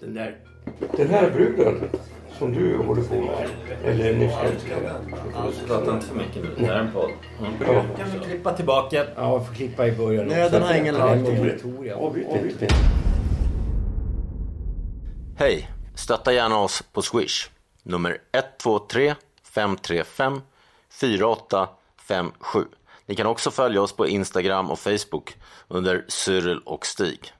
Den där... Den här bruden som du håller på med, eller nyss Prata inte för mycket nu. Det här är en podd. Ja. Kan vi klippa tillbaka? Ja, vi får klippa i början. Nöden har ingen lag. Hej! Stötta gärna oss på Swish. Nummer 123 535 4857. Ni kan också följa oss på Instagram och Facebook under Cyril och Stig.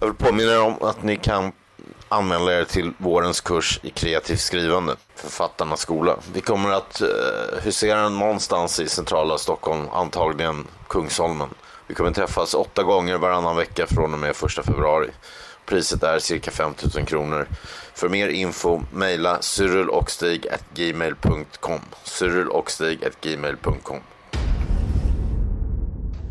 Jag vill påminna er om att ni kan anmäla er till vårens kurs i kreativt skrivande, Författarnas skola. Vi kommer att eh, husera någonstans i centrala Stockholm, antagligen Kungsholmen. Vi kommer träffas åtta gånger varannan vecka från och med första februari. Priset är cirka 5 000 kronor. För mer info mejla cyrilochstig.gmail.com cyrilochstig.gmail.com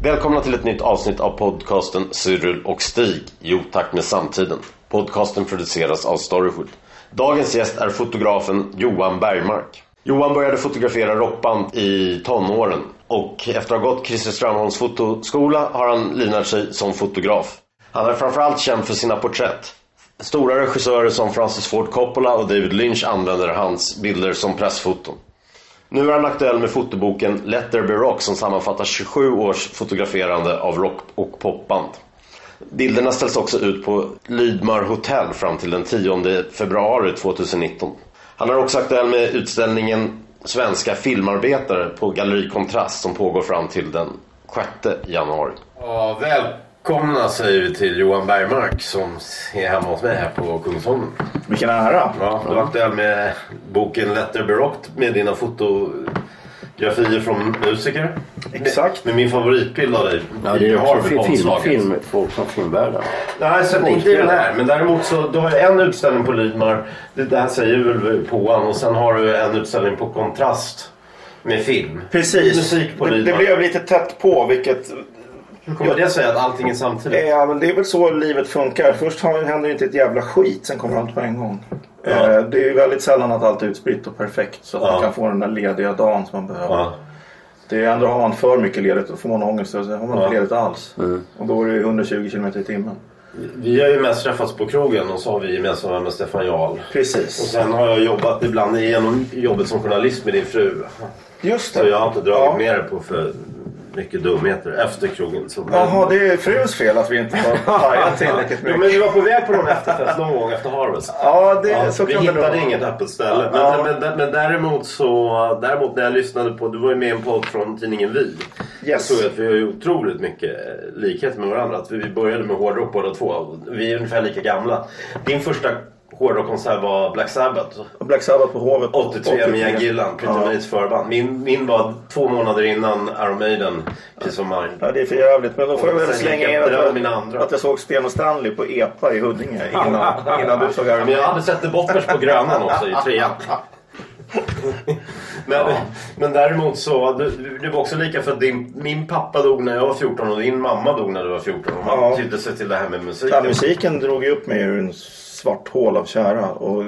Välkomna till ett nytt avsnitt av podcasten Cyril och Stig i otakt med samtiden. Podcasten produceras av Storywood. Dagens gäst är fotografen Johan Bergmark. Johan började fotografera rockband i tonåren och efter att ha gått Christer Strömholms fotoskola har han linat sig som fotograf. Han är framförallt känd för sina porträtt. Stora regissörer som Francis Ford Coppola och David Lynch använder hans bilder som pressfoton. Nu är han aktuell med fotoboken Let There Be Rock som sammanfattar 27 års fotograferande av rock och popband. Bilderna ställs också ut på Lydmar Hotel fram till den 10 februari 2019. Han är också aktuell med utställningen Svenska filmarbetare på Galleri Kontrast som pågår fram till den 6 januari. Ja, välkomna säger vi till Johan Bergmark som är hemma hos mig här på Kungsholmen. Vilken ära! Ja, du är aktuell med boken Letter Baroque med dina fotografier från musiker. Exakt. Med min favoritbild av dig. Ja, det är Du har film, omslaget. film, folk som filmvärldar. Nej, så inte den här. Men däremot så du har en utställning på Lydmar. Det där säger väl påan. Och sen har du en utställning på Kontrast. Med film. Precis. Musik på det, det blev lite tätt på vilket... Hur kommer det sig att allting är samtidigt? Ja, men det är väl så livet funkar. Först har- händer inte ett jävla skit, sen kommer allt på en gång. Ja. Eh, Det är ju väldigt sällan att allt är utspritt och perfekt så att Ja. man kan få den där lediga dagen som man behöver. Ja. Det är ändå har man för mycket ledigt då får man ångest och så har man Ja. inte ledigt alls. Och då är det 120 km i timmen. Vi har ju mest träffats på krogen och så har vi gemensamma med Stefan Jarl. Och Precis. sen har jag jobbat ibland genom jobbet som journalist med din fru. Just Så jag har inte dragit Ja. med dig på för mycket dumheter efter krogen. Jaha, det är fruns fel att vi inte har pajat tillräckligt Jo, men mycket. vi var på väg på någon efterfest någon gång efter Harvest. Ja, det, Ja, så vi det hittade nog inget öppet ställe. Men, Ja. men, men, men däremot så däremot när jag lyssnade på, du var ju med i en podd från tidningen Vi. Jag Yes. såg att vi har ju otroligt mycket eh, likhet med varandra. Att vi började med hårdrock båda två. Vi är ungefär lika gamla. Din första hårdrockkonsert var Black Sabbath. Black Sabbath på Hovet. 83 med Ian Gillan, Pretty Ja. Förband. Min, min var två månader innan Iron Maiden, Peace of Mind. Ja, det är för jävligt. Men då får jag väl slänga in att, att jag såg Sten och Stanley på EPA i Huddinge innan, innan du såg Iron Men jag hade sett The Botters på Grönan också i trean. Men, men däremot så, du, du var också lika för att din, min pappa dog när jag var 14 och din mamma dog när du var 14. Och man Ja. tydde sig till det här med Ja, musiken. musiken drog ju upp mig ur en svart hål av kära och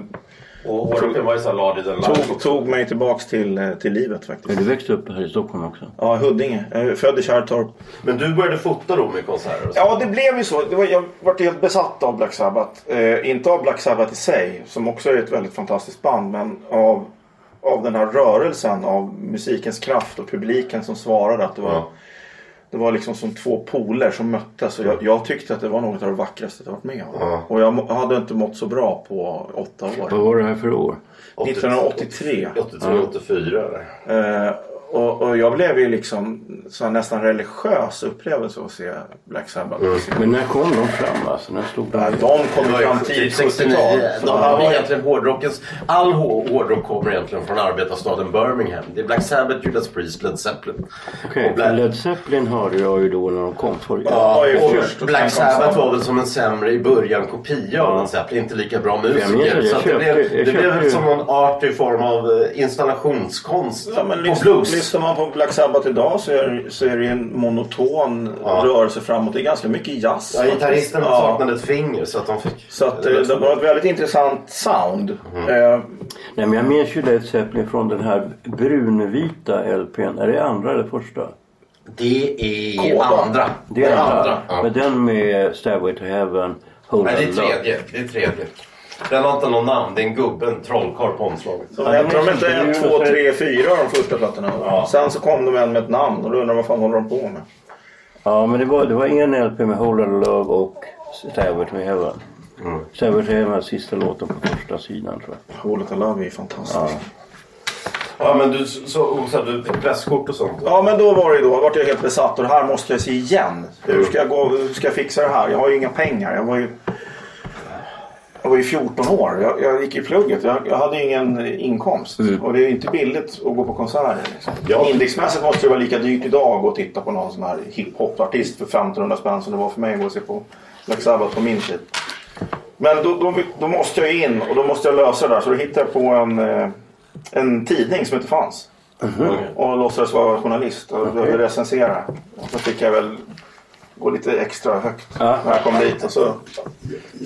Och hårdrocken var ju than life tog, tog mig tillbaks till, eh, till livet Men faktiskt. du växte upp här i Stockholm också? Ja, Huddinge. Jag är född i Kärrtorp. Men du började fota då med konserter och så. Ja, det blev ju så. Det var, jag var helt besatt av Black Sabbath. Eh, inte av Black Sabbath i sig, som också är ett väldigt fantastiskt band, men av, av den här rörelsen, av musikens kraft och publiken som svarade. Att det var, Ja. Det var liksom som två poler som möttes. Och jag, jag tyckte att det var något av det vackraste jag varit med om. Ja. Och jag hade inte mått så bra på åtta år. Vad var det här för år? 1983. 83, 84 eller? Eh, och, och jag blev ju liksom så nästan religiös upplevelse att se Black Sabbath. Men när kom de fram alltså? När stod de? Nej, De kom Det fram typ tidigt 69. 70-tal. De ju- egentligen hårdrockens... All hår- hårdrock kommer egentligen från arbetarstaden Birmingham. Det är Black Sabbath, Judas Priest, Led Zeppelin. Okej, Och Black- för Led Zeppelin hörde jag ju då när de kom förr. Ja, och först och Black Sabbath var väl som en sämre i början kopia av Led Zeppelin. Inte lika bra jag minns musiker. Så det blev, det blev som en art i form av eh, installationskonst Ja, men på lyssnar, blues. Lyssnar man på Black Sabbath idag så är, så är det ju en monoton Ja. rörelse framåt. Det är ganska mycket jazz. Ja, gitarristen Ja. saknade ett finger så att de fick... Så att, eh, det var ett väldigt intressant sound. Eh, Nej, men jag minns ju Led Zeppelin från den här brunvita LPn. Är det andra eller första? Det är Kåda. andra. Det är andra. andra. Ja. Men den med Stairway to Heaven, Hold Nej, det är tredje. Det är tredje. Den har inte någon namn. Det är en gubbe, en trollkarl på omslaget. så Ja, hette de inte så en, bruna två, så- tre, fyra de första plattorna? Ja. Sen så kom de en med ett namn och då undrar man vad fan håller de på med? Ja, men det var, det var en LP med Hold on Love och Stairway to Heaven. Mm. Stairway to Heaven sista låten på första sidan tror jag. Hålet of Love är ju fantastiskt. Ja, men du, så, så, du fick presskort och sånt? Ja men då var det då, vart jag helt besatt och det här måste jag se igen. Hur ska jag, gå, hur ska jag fixa det här? Jag har ju inga pengar. Jag var ju, jag var ju 14 år. Jag, jag gick i plugget. Jag, jag hade ingen inkomst. Och det är ju inte billigt att gå på konserter. Liksom. Ja. Indexmässigt måste det vara lika dyrt idag att gå och titta på någon sån här hiphop-artist för 1500 spänn som det var för mig att gå och se på Black Sabbath på min tid. Men då, då, då måste jag in och då måste jag lösa det där. Så då hittade jag på en, eh, en tidning som inte fanns. Och låtsades vara journalist och behövde recensera. Och så fick jag väl gå lite extra högt Ja. när jag kom dit. Och så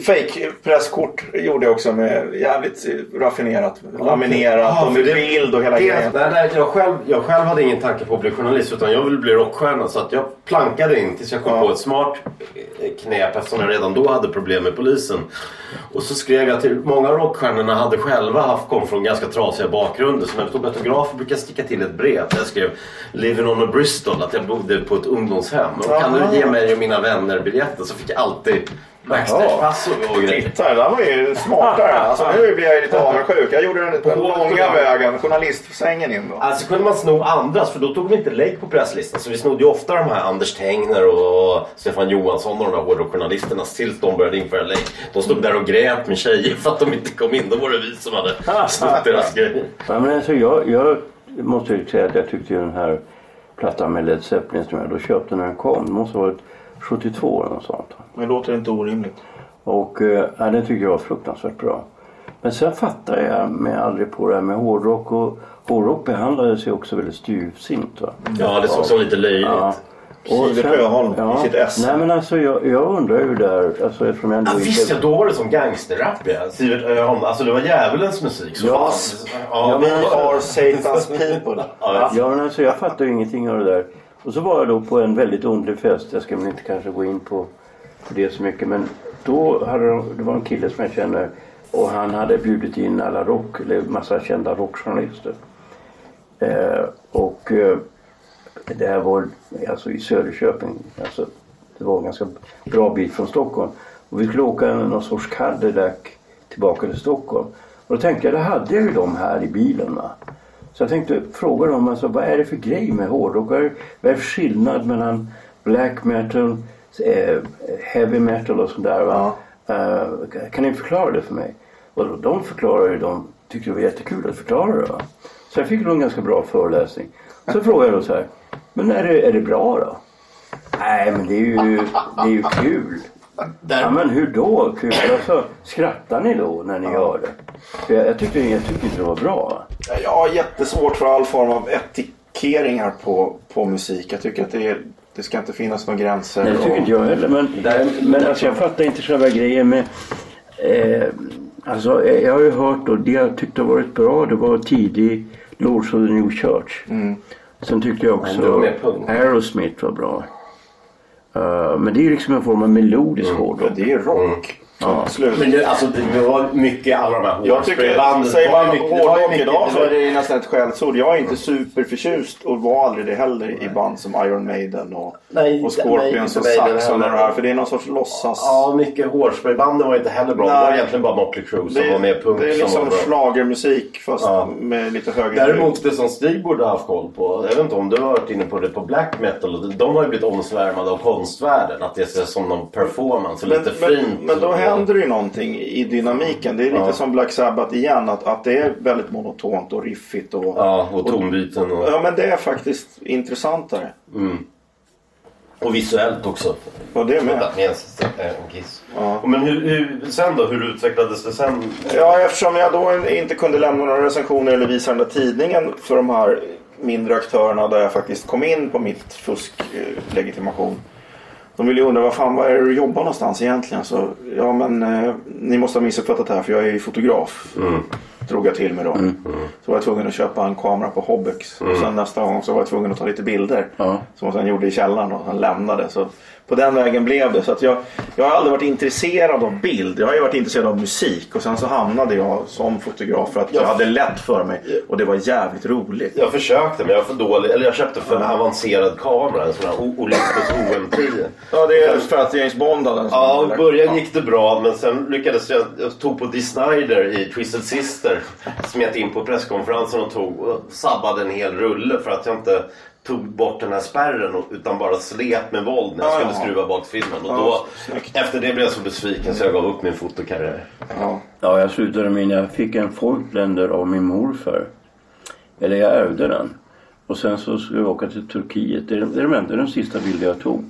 fake presskort gjorde jag också med jävligt raffinerat. Laminerat Ja, och med det- bild och hela Det, grejen. nej, nej, jag, själv, jag själv hade ingen tanke på att bli journalist utan jag ville bli rockstjärna. Så att jag plankade in tills jag kom Ja. på ett smart eh, knep eftersom jag redan då hade problem med polisen. Och så skrev jag till, många av rockstjärnorna hade själva haft, kom från ganska trasiga bakgrunder. Tog autografer brukade jag sticka till ett brev där jag skrev Living on a Bristol, att jag bodde på ett ungdomshem. Och kan du ge mig och mina vänner biljetter? Så fick jag alltid backstagepass och, och grejer. Titta, det där var ju smartare. Alltså, nu blir jag ju lite avundsjuk. Jag gjorde den, den långa vägen, journalistsängen in då. Alltså kunde man sno andras för då tog de inte lägg på presslistan. Så vi snodde ju ofta de här Anders Tengner och Stefan Johansson och de där hårdrockjournalisterna tills de började införa lägg. De stod där och grät med tjejer för att de inte kom in. Då var det vi som hade snott deras grejer. Ja, men alltså, jag, jag måste ju säga att jag tyckte ju den här plattan med Led Zeppelin som jag då köpte när den kom. Det måste ha varit 72 eller något sånt. Det låter inte orimligt. Och eh, ja, den tyckte jag var fruktansvärt bra. Men sen fattade jag mig aldrig på det här med hårdrock. Och hårdrock behandlades ju också väldigt styvsint. Va? Ja, det såg som lite löjligt. Ja. Sen- Sjöholm i sitt ess. Nej men alltså jag, jag undrar ju där. Alltså eftersom jag ändå Ja, visst ja, då var det som gangsterrap ja. Sivert Öholm. Alltså det var djävulens musik. Så Ja, fan. Ja, vi men are Satan's people. Ja, Ja men alltså jag fattar ju ingenting av det där. Och så var jag då på en väldigt underlig fest. Jag ska väl inte kanske gå in på, på det så mycket. Men då hade de, det var en kille som jag känner. Och han hade bjudit in alla rock, eller massa kända rockjournalister. Eh, och eh, det här var alltså i Söderköping. Alltså, det var en ganska bra bit från Stockholm. Och vi skulle åka någon sorts Cadillac tillbaka till Stockholm. Och då tänkte jag, då hade jag ju dem här i bilen. Va? Så jag tänkte fråga dem, alltså, vad är det för grej med hårdrock? Vad är, det för skillnad mellan black metal, eh, heavy metal och sådär? Va? Eh, kan ni förklara det för mig? Och de förklarade ju, de tyckte det var jättekul att förklara det. Va? Så jag fick nog en ganska bra föreläsning. Så frågade jag då så här, men är det, är det bra då? Nej men det är ju, det är ju kul. Ja men hur då kul? Alltså, skrattar ni då när ni gör det? För jag, jag, tyckte, jag tyckte inte det var bra. Jag har jättesvårt för all form av etikeringar på, på musik. Jag tycker att det, är, det ska inte finnas några gränser. Nej det tycker och- inte jag heller. Men, men alltså, jag fattar inte själva grejen med... Eh, alltså eh, jag har ju hört och det jag tyckte har varit bra det var tidig Lords of the New Church. Sen tyckte jag också. Aerosmith var bra. Eh, men det är ju liksom en form av melodisk hårdrock. Det är rock. Slut. Men det, alltså, det var mycket alla de här Jag tycker, hårdspraybanden. säger Det man det hårdrock idag så det är var- det nästan ett skällsord. Jag är inte superförtjust och var aldrig det heller i band som Iron Maiden och, Nej, och Scorpions nej, och Saxon och det här. För det är någon sorts låtsas... Ja, mycket hårdspraybanden var inte heller bra. Det var Nej. egentligen bara Motley Crue som var med punk det är liksom schlagermusik fast Ja. med lite högre Däremot det som Stig borde ha haft koll på. Jag vet inte om du har varit inne på det på black metal. De har ju blivit omsvärmade av konstvärlden. Att det ser som någon performance. Men, lite men, fint. men då och- händer ju någonting i dynamiken. Det är lite Ja. som Black Sabbath igen. Att, att det är väldigt monotont och riffigt. Och, Ja, och tonbyten. Och, ja, men det är faktiskt intressantare. och visuellt också. Och det med. Kiss. Ja. Men hur, hur, sen då? Hur utvecklades det sen? Ja, eftersom jag då inte kunde lämna några recensioner eller visa den där tidningen för de här mindre aktörerna där jag faktiskt kom in på mitt fusklegitimation. De ville ju undra vad fan vad är det du jobbar någonstans egentligen? Så ja men eh, ni måste ha missuppfattat det här för jag är ju fotograf. Mm. Drog jag till mig då. Så var jag tvungen att köpa en kamera på Hobbex. Och sen nästa gång så var jag tvungen att ta lite bilder. Ja. Som jag sen gjorde i källaren och sen lämnade. Så på den vägen blev det. Så att jag, jag har aldrig varit intresserad av bild. Jag har ju varit intresserad av musik. Och sen så hamnade jag som fotograf för att jag hade lätt för mig. Och det var jävligt roligt. Jag försökte men jag var för dålig. Eller jag köpte för en avancerad kamera. En sån här Olympus OM10. Ja, det är för att James Bond hade en sån. Ja, i början gick det bra men sen lyckades jag, jag tog på Dee Snider i Twisted Sister. Smet in på presskonferensen och tog och sabbade en hel rulle för att jag inte tog bort den här spärren utan bara slet med våld när jag Ja, skulle ja. skruva bak filmen. Och då, efter det blev jag så besviken så jag gav upp min fotokarriär. Ja. Ja, jag slutade min. Jag fick en Folkländer av min morfar. Eller jag ärvde den. Och sen så skulle jag åka till Turkiet. Det är, det är, de, den sista bilden jag tog.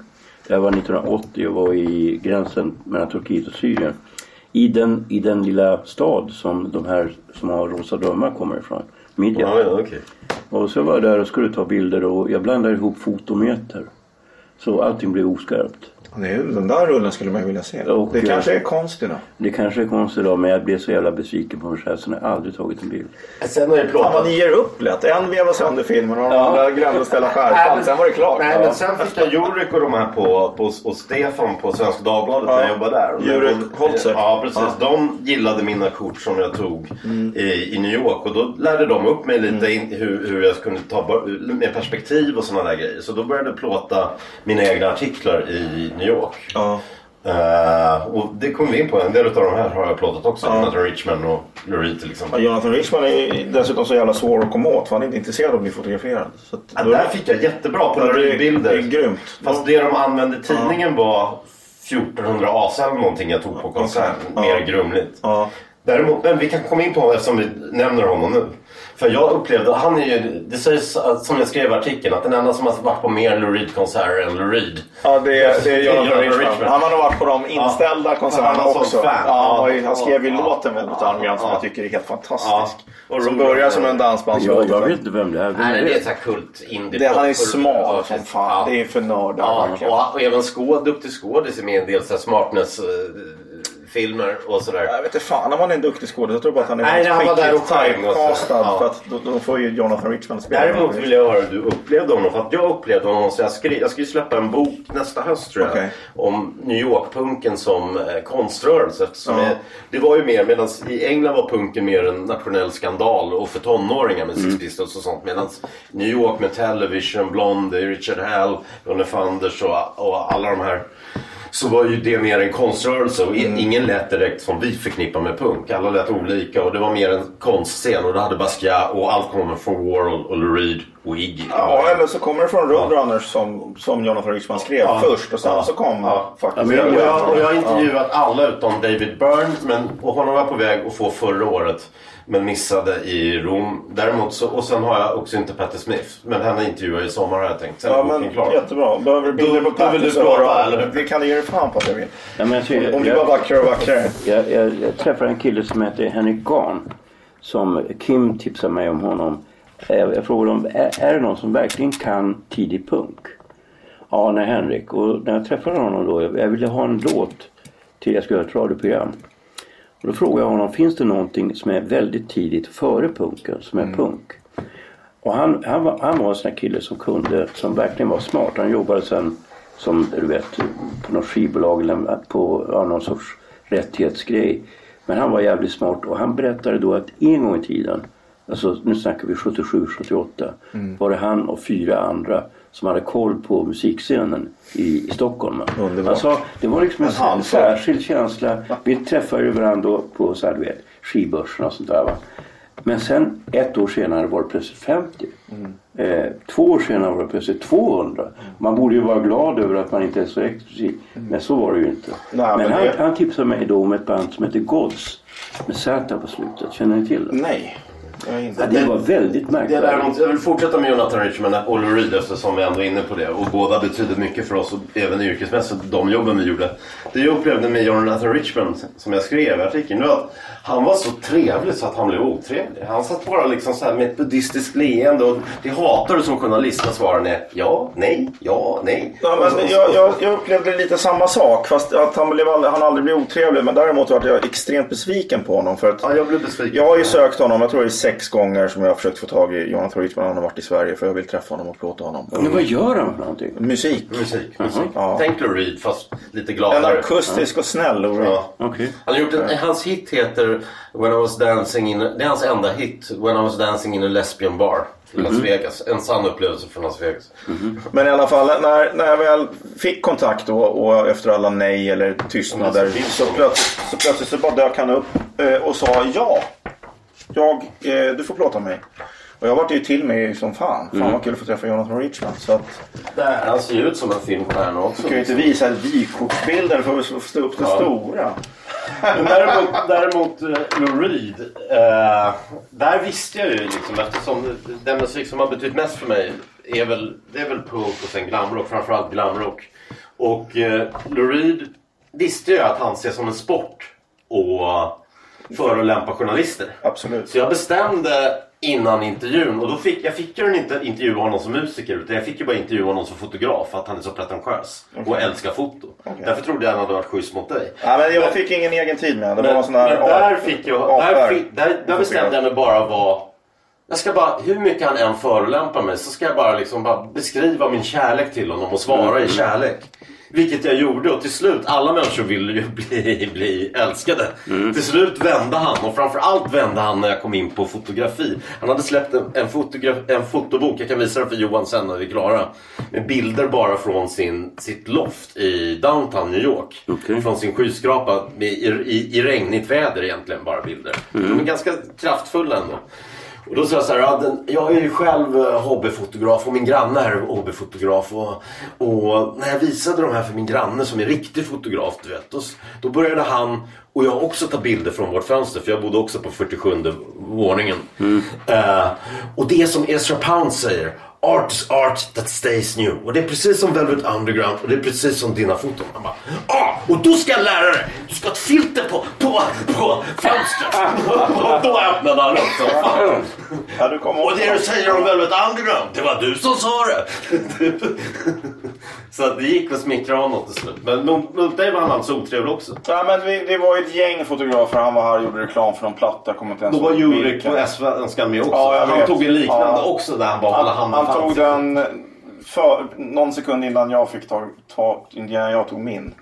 Det här var 1980 och var i gränsen mellan Turkiet och Syrien. I den, I den lilla stad som de här som har rosa drömmar kommer ifrån. Midjan. Ja, ja, okej. Och så var jag där och skulle ta bilder och jag blandade ihop fotometer. Så allting blev oskarpt. Det är, den där rullen skulle man ju vilja se. Och, det kanske är konst idag. Det kanske är konstigt då men jag blev så jävla besviken på mig själv så jag har aldrig tagit en bild. Sen har jag Fan vad plåtat. ni ger upp lätt. En vevade sönder filmen och de Ja. andra glömde att ställa skärpan. men- Sen var det klart. Nej, Ja. men sen fick jag Jurik och de här på, på, och Stefan på Svenska Dagbladet Ja. när jag jobbade där. De- Holzer. Ja, precis. Ja. De gillade mina kort som jag tog i, i New York. Och då lärde de upp mig lite in, hur, hur jag kunde ta med perspektiv och sådana där grejer. Så då började jag plåta mina egna artiklar i New York. Ja. Eh, och det kom vi in på. En del av de här har jag plåtat också. Ja. Jonathan Richman och Lurie till exempel. Ja, Jonathan Richman är dessutom så jävla svår att komma åt för han är inte intresserad av att bli fotograferad. Så Ja, där fick jag jättebra Ja, polaroidbilder. det är grymt. Fast det de använde tidningen var 1400 AC eller någonting jag tog på konsert. Ja. Mer grumligt. Däremot, men vi kan komma in på honom eftersom vi nämner honom nu. För jag upplevde, han är ju, det sägs att- som jag skrev i artikeln, att den enda som har varit på mer Lou Reed-konserter än Lou Reed. Ja, det är, det är Jonathan Jonathan Richman. Richman. Han har nog varit på de inställda Ja. konserterna också. fan. Ja, han, ju, skrev ju Ja. låten väldigt Ja. arrogant som Ja. jag tycker är helt fantastisk. Ja. Och Som börjar som en Jag, dansbandslåt. jag vet inte vem det är. Vem Nej, är det är här kult indie Det, han är smal Ja, som fan. Det är för nördar Ja, och, och även skåd, duktig skådis är med i en del så smartness-filmer och sådär. Jag vet inte fan om han är en duktig skådis. Jag tror bara att han är Nej, han var där och typecastad. Ja. För att då, då får ju Jonathan Richman spela. Däremot vill jag höra hur du upplevde honom. För att jag upplevde honom så jag skrev, jag ska ju släppa en bok nästa höst tror jag. Okej. Om New York-punken som eh, konströrelse. Eftersom Ja. jag, det var ju mer, medan i England var punken mer en nationell skandal och för tonåringar med Sex Pistols och sånt. Medan New York med Television, Blondie, Richard Hell, Ronny Fanders och, och alla de här. Så var ju det mer en konströrelse och Mm. ingen lät direkt som vi förknippar med punk. Alla lät olika och det var mer en konstscen och då hade Basquiat och allt kommer från Warhol och Lou Reed och Iggy. Ja, eller så kommer det från Roadrunners som, som Jonathan Richman skrev Ja. först och sen Ja. så kom Ja. faktiskt... Ja, jag, och jag har intervjuat alla utom David Byrne men, och honom var jag på väg att få förra året. Men missade i Rom. Däremot så, och sen har jag också inte Patti Smith. Men henne intervjuar jag i sommar har jag tänkt. Sen Ja men klar. jättebra. Behöver du bilder på då vill du eller? dig. Det kan du ge dig fan på att jag vill. Ja, men jag, du jag- bara vackrare och vackrare. Jag, jag, jag träffade en kille som heter Henrik Garn. Som Kim tipsade mig om honom. Jag, jag frågade om är, är det någon som verkligen kan tidig punk? Ja, nej Henrik. Och när jag träffade honom då. Jag, jag ville ha en låt till jag skulle göra ett radioprogram. Och då frågade jag honom. Finns det någonting som är väldigt tidigt före punken som är punk? Och han, han, var, han var en sån här kille som kunde, som verkligen var smart. Han jobbade sen som du vet på något skivbolag eller på ja, någon sorts rättighetsgrej. Men han var jävligt smart och han berättade då att en gång i tiden, alltså nu snackar vi 77, 78, Mm. var det han och fyra andra som hade koll på musikscenen i, i Stockholm. Underbart. Han sa, det var liksom en, handfull. särskild känsla. Vi träffade ju varandra på så här, du vet, skibörsen och sånt där. Va? Men sen ett år senare var det plötsligt 50. Mm. Eh, två år senare var det plötsligt 200. Man borde ju vara glad över att man inte är så exklusiv. Men så var det ju inte. Nej, men men han, det- han tipsade mig då om ett band som heter Gods. Med Z på slutet. Känner ni till det? Nej. Inte. Det var väldigt däremot, jag vill fortsätta med Jonathan Richman och Lou Reed eftersom vi ändå är inne på det. Och båda betyder mycket för oss och även yrkesmässigt, de jobben vi gjorde. Det jag upplevde med Jonathan Richman, som jag skrev i artikeln, var att han var så trevlig så att han blev otrevlig. Han satt bara liksom så här med ett buddhistiskt leende och det hatar du som journalist när svaren är ja, nej, ja, nej. Ja, Och så- men jag, jag, jag upplevde lite samma sak fast att han, blev aldrig, han aldrig blev otrevlig. Men däremot var jag extremt besviken på honom. För att Ja, jag blev besviken. jag har ju sökt honom, jag tror det är sex gånger som jag har försökt få tag i Jonathan Richman. Han har varit i Sverige för jag vill träffa honom och plåta honom. Men vad gör han för någonting? Musik. Musik, musik. Ja. Tänk Lou Reed fast lite En gladare. akustisk och snäll Reed. Ja. Okej. Han har gjort en, hans hit heter When I was dancing in, det är hans enda hit. When I was dancing in a lesbian bar i Las Vegas. En sann upplevelse från Las Vegas. Men i alla fall när, när jag väl fick kontakt då, och efter alla nej eller tystnader så plötsligt så, plötsligt så bara dök han upp eh, och sa ja. Jag, eh, du får plåta mig. Och jag vart ju till mig som fan. Fan vad kul att få träffa Jonathan Richman. Så att, Där, han ser ju ut som en filmstjärna också. du kan ju inte visa vykortsbilder för att stå upp det stora. Men däremot, däremot eh, Lou Reed. Eh, där visste jag ju liksom eftersom den musik som har betytt mest för mig är väl, det är väl punk och sen glamrock. Framförallt glamrock. Och eh, Lou Reed visste ju att han ser som en sport och förolämpa journalister. Absolut. Så jag bestämde innan intervjun och då fick jag fick ju inte intervjua honom som musiker utan jag fick ju bara intervjua honom som fotograf för att han är så pretentiös och älskar foto. Därför trodde jag han hade varit schysst mot dig. Ja, men jag fick ingen egen tid med. En Men, men där fick jag, där, fick, där, där bestämde jag mig bara vara jag ska bara, hur mycket han än förolämpar mig så ska jag bara liksom bara beskriva min kärlek till honom och svara i kärlek. Vilket jag gjorde och till slut, alla människor vill ju bli, bli älskade. Till slut vände han och framförallt vände han när jag kom in på fotografi. Han hade släppt en, en, fotograf, en fotobok, jag kan visa den för Johan sen när vi är klara. Med bilder bara från sin, sitt loft i downtown New York. Okej. Från sin skyskrapa med, i, i, i regnigt väder egentligen bara bilder. De är ganska kraftfulla ändå. Och då sa jag så här, ja, den, jag är ju själv eh, hobbyfotograf och min granne är hobbyfotograf. Och, och när jag visade de här för min granne som är riktig fotograf, du vet. Då, då började han och jag också ta bilder från vårt fönster för jag bodde också på 47 våningen. Eh, och det som Ezra Pound säger, Art is art that stays new. Och det är precis som Velvet Underground och det är precis som dina foton. Han bara, ah, och då ska jag lära dig. Du ska ha ett filter på, på, på fönstret. och då öppnade han upp som fan. Ja, Och det du säger om Velvet Underground, det var du som sa det. Så att det gick att smickra honom till slut. Men dig var han alltså otrevlig också. Ja, men vi, det var ju ett gäng fotografer. Han var här och gjorde reklam för någon platta. Jag kommer inte ens Då var Jurek på Svenskan med också. Ja, han vet. tog en liknande Ja. också där han bara Han, handen han tog den för, någon sekund innan jag fick ta, ta innan jag tog min.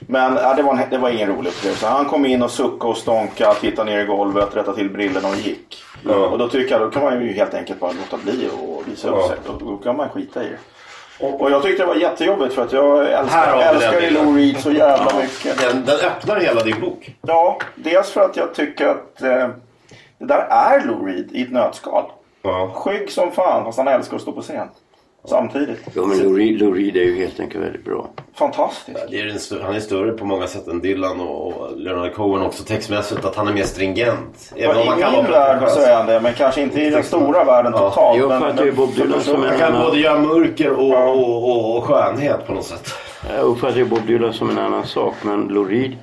Men ja, det, var en, det var ingen rolig upplevelse. Han kom in och suckade och stånkade, tittade ner i golvet, rättade till brillorna och gick. Och då tycker jag då kan man ju helt enkelt bara låta bli och visa upp sig. Då, då kan man skita i det. Och, och jag tyckte det var jättejobbigt för att jag älskar, älskar ju. Lou Reed så jävla mycket. Den, den öppnar hela din bok. Ja, dels för att jag tycker att eh, det där är Lou Reed i ett nötskal. Ja. Skygg som fan fast han älskar att stå på scen. Samtidigt. Ja men Lou Reed, Lou Reed är ju helt enkelt väldigt bra. Fantastiskt. Det är han är större på många sätt än Dylan och och Leonard Cohen också textmässigt. Att han är mer stringent. Även om I man kan vara värld så är han det, men kanske inte i den stora världen Ja. totalt. Jag men, uppfattar ju Bob Dylan som en Man kan annan... både göra mörker och, och, och, och skönhet på något sätt. Jag uppfattar ju Bob Dylan som en annan sak men Lou Reed,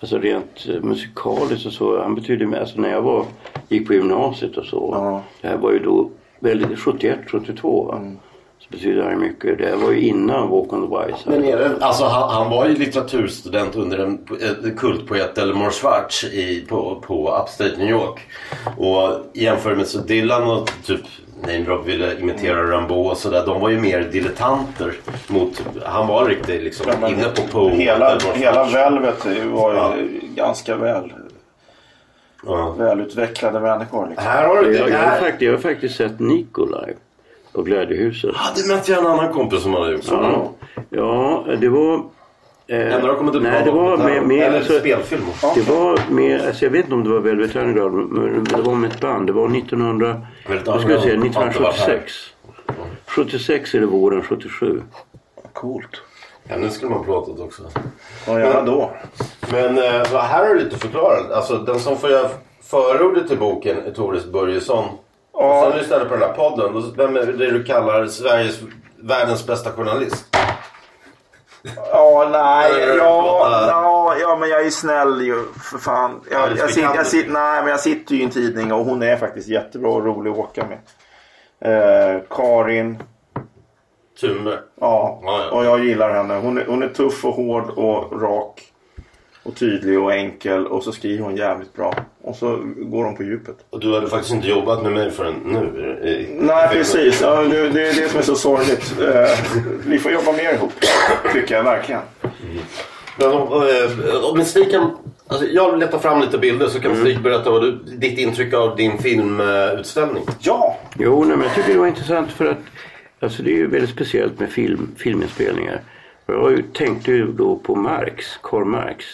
alltså rent eh, musikaliskt och så, han betyder mer, alltså när jag var, gick på gymnasiet och så. Ja. Det här var ju då väldigt, 71, 72 va. Så betyder det här mycket. Det var ju innan Walk on the Wise. Men är det, alltså han, han var ju litteraturstudent under en eh, kultpoet Elmore Schwartz i, på, på Upstate New York. Och i jämförelse med så Dylan och typ namedrop ville imitera Rambo och sådär. De var ju mer dilettanter mot... Han var riktigt liksom Ja, inne på Poe. Hela, hela. Velvet var ju Ja. ganska väl, Ja. välutvecklade människor. Liksom. Här har du Jag, det. jag, har Här. faktiskt, jag har faktiskt sett Nico live på Glädjehuset. Hade mött jag en annan kompis som hade gjort så. Ja, ja det var... Eh, Ändå har det kommit upp nej, det var med, med, Eller alltså, spelfilm. Det var med, alltså jag vet inte om det var Velvet Underground, men det var med ett band. Det var 1900, Velvet vad ska jag säga, Underground har inte varit här. 1976. 76 är det våren 77. Coolt. Ja, nu skulle man pratat också. Gör han då? Men eh, här är det lite förklarat. Alltså den som får göra förordet till boken är Toris Börjesson. Ja. Och sen lyssnar du på den här podden. Vem är det du kallar Sveriges, världens bästa journalist? Ja, nej, ja, ja, ja, men jag är snäll ju för fan. Ja, Jag, jag, ska sitter, jag, sitter, nej, men jag sitter ju i en tidning och hon är faktiskt jättebra och rolig att åka med. Eh, Karin, Ja, ja. och jag gillar henne. Hon är, hon är tuff och hård och rak. Och tydlig och enkel och så skriver hon jävligt bra. Och så går hon på djupet. Och du hade faktiskt inte jobbat med mig förrän nu. i- Nej, precis. Ja, det, det är det som är så sorgligt. Eh, vi får jobba mer ihop. Tycker jag verkligen. Men om, eh, om Stig kan... Alltså jag letar fram lite bilder så kan Mm. Stig berätta vad du, ditt intryck av din filmutställning. Ja, Jo, nej, men jag tycker det var intressant för att alltså det är ju väldigt speciellt med film, filminspelningar. Jag tänkte ju då på Marx, Karl Marx.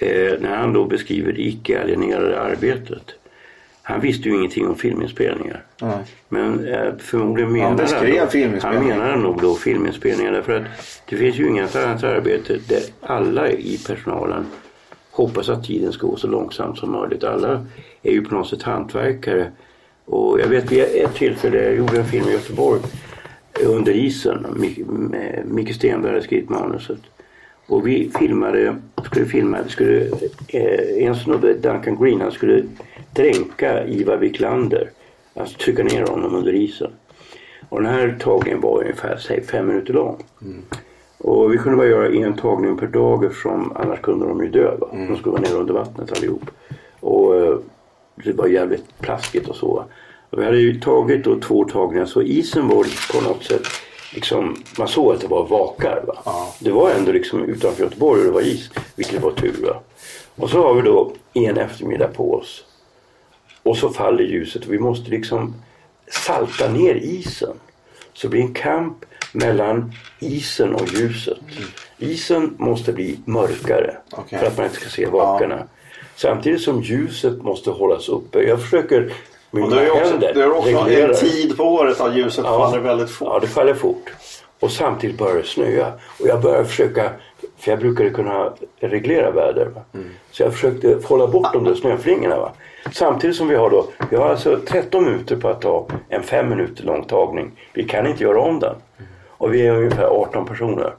Eh, när han då beskriver det icke-alienerade arbetet. Han visste ju ingenting om filminspelningar. Men eh, förmodligen menade beskrev då-. Han menade nog då filminspelningar därför att det finns ju inget annat arbete där alla i personalen hoppas att tiden ska gå så långsamt som möjligt. Alla är ju på något sätt hantverkare. Och jag vet vid ett tillfälle, jag gjorde en film i Göteborg eh, under isen. Micke Stenberg hade skrivit manuset. Och vi filmade, skulle filma, skulle, eh, en snubbe, Duncan Green, han skulle dränka Ivar Wiklander. Alltså trycka ner honom under isen. Och den här tagningen var ungefär, säg fem minuter lång. Och vi kunde bara göra en tagning per dag eftersom annars kunde de ju dö. Va? De skulle vara nere under vattnet allihop. Och eh, det var jävligt plaskigt och så. Och vi hade ju tagit då två tagningar så isen var på något sätt liksom, man såg att det var vakar. Va? Det var ändå liksom utanför Göteborg och det var is, vilket var tur. Va? Och så har vi då en eftermiddag på oss. Och så faller ljuset och vi måste liksom salta ner isen. Så det blir en kamp mellan isen och ljuset. Isen måste bli mörkare Okej. för att man inte ska se vakarna. Samtidigt som ljuset måste hållas uppe. Jag försöker mina det är också, händer det är också en tid på året att ljuset faller väldigt fort. Ja, det faller fort. Och samtidigt börjar det snöa. Och jag börjar försöka, för jag brukade kunna reglera väder. Mm. Så jag försökte hålla bort de där snöflingorna. Va? Samtidigt som vi har då, vi har alltså 13 minuter på att ta en fem minuter lång tagning. Vi kan inte göra om den. Och vi är ungefär 18 personer.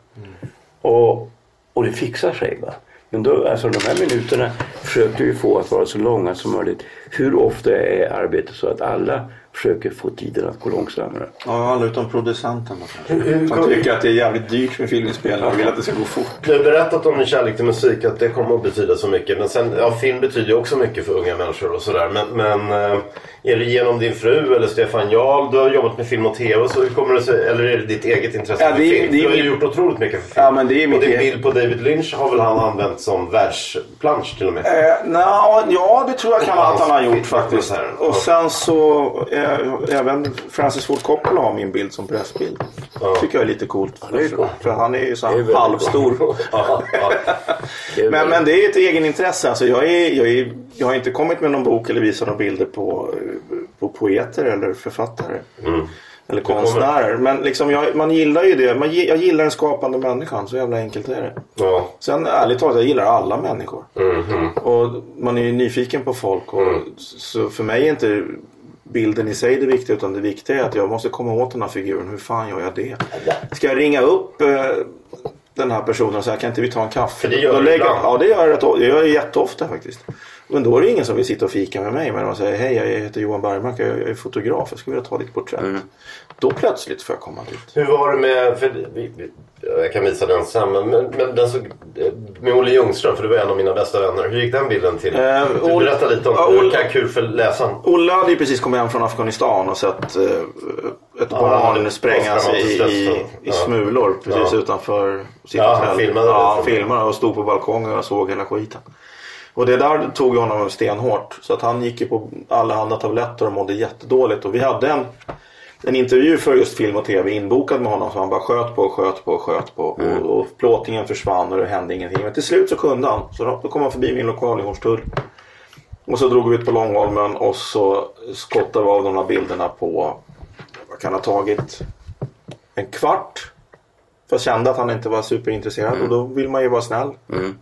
Och, och det fixar sig. Va? Men då, alltså de här minuterna försökte vi få att vara så långa som möjligt. Hur ofta är arbetet så att alla försöker få tiden att gå långsammare? Ja, alla utom producenten kanske. Som tycker att det är jävligt dyrt med filminspelning och vill att det ska gå fort. Du har berättat om din kärlek till musik, att det kommer att betyda så mycket. Men sen, ja, film betyder ju också mycket för unga människor och sådär. Men, men eh, är det genom din fru eller Stefan Jarl du har jobbat med film och tv? Så hur kommer det sig, eller är det ditt eget intresse Ja, för det film? det är du har ju gjort otroligt mycket för film. Ja, men det är mitt och din bild på David Lynch har väl han använt som världsplansch till och med? Eh, na, ja, det tror jag kan att han har gjort faktiskt. Och sen så eh, även Francis Ford Coppola har min bild som pressbild. Tycker jag är lite coolt. det är coolt. För han är ju så är halvstor. ja, ja. Är Men, men det är ett egenintresse. Alltså jag, är, jag, är, jag har inte kommit med någon bok eller visat några bilder på, på poeter eller författare. Eller kommer. konstnärer. Men liksom jag, man gillar ju det. Man, jag gillar den skapande människan. Så jävla enkelt är det. ja. Sen ärligt talat, jag gillar alla människor. Mhm. Och man är ju nyfiken på folk. Och, Så för mig är inte bilden i sig det viktiga. Utan det viktiga är att jag måste komma åt den här figuren. Hur fan gör jag det? Ska jag ringa upp eh, den här personen och säga kan inte vi ta en kaffe? För det gör Då du lägger, ibland. Ja det gör jag, rätt, det gör jag jätteofta faktiskt. Men då är det ingen som vill sitta och fika med mig. Men man säger hej jag heter Johan Bergmark, jag är fotograf, jag skulle vilja ta ditt porträtt. Mm. Då plötsligt får jag komma dit. Hur var det med, för vi, vi, jag kan visa den sen, men, men, men den så, med Olle Ljungström, för du var en av mina bästa vänner. Hur gick den bilden till? Eh, du Olle- berätta lite om det. Olle- Det kan kul för läsaren. Olle hade ju precis kommit hem från Afghanistan och sett eh, ett Ja, barn sprängas i, i, i ja. smulor precis Ja. utanför sitt Ja, han hotell. filmade det. Ja, han filmade och stod på balkongen och såg hela skiten. Och det där tog ju honom stenhårt. Så att han gick ju på alla andra tabletter och mådde jättedåligt. Och vi hade en, en intervju för just film och tv inbokad med honom. Så han bara sköt på och sköt på och sköt på. Och, och plåtningen försvann och det hände ingenting. Men till slut så kunde han. Så då, då kom han förbi min lokal i Hornstull. Och så drog vi ut på Långholmen och så skottade vi av de här bilderna på, vad kan ha tagit, en kvart. För jag kände att han inte var superintresserad och då vill man ju vara snäll. Mm.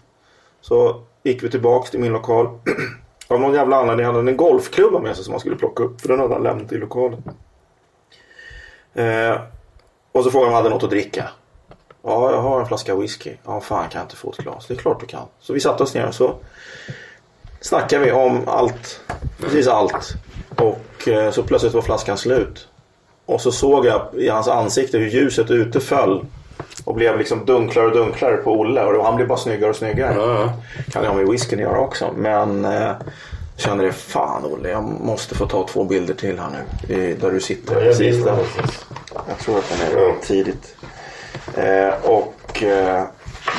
Så gick vi tillbaks till min lokal. Av någon jävla anledning hade han en golfklubba med sig som han skulle plocka upp. För den hade han lämnat i lokalen. Eh, och så frågade han om jag hade något att dricka. Ja, jag har en flaska whisky. Ja, fan kan jag inte få ett glas? Det är klart du kan. Så vi satte oss ner och så snackade vi om allt. Precis allt. Och eh, så plötsligt var flaskan slut. Och så såg jag i hans ansikte hur ljuset ute föll. Och blev liksom dunklare och dunklare på Olle. Och han blev bara snyggare och snyggare. Ja, ja. Kan det ha med whiskyn att göra också. Men eh, kände det fan Olle, jag måste få ta två bilder till här nu. i- Där du sitter. Precis där. Jag tror att den är Ja. tidigt. Eh, och eh,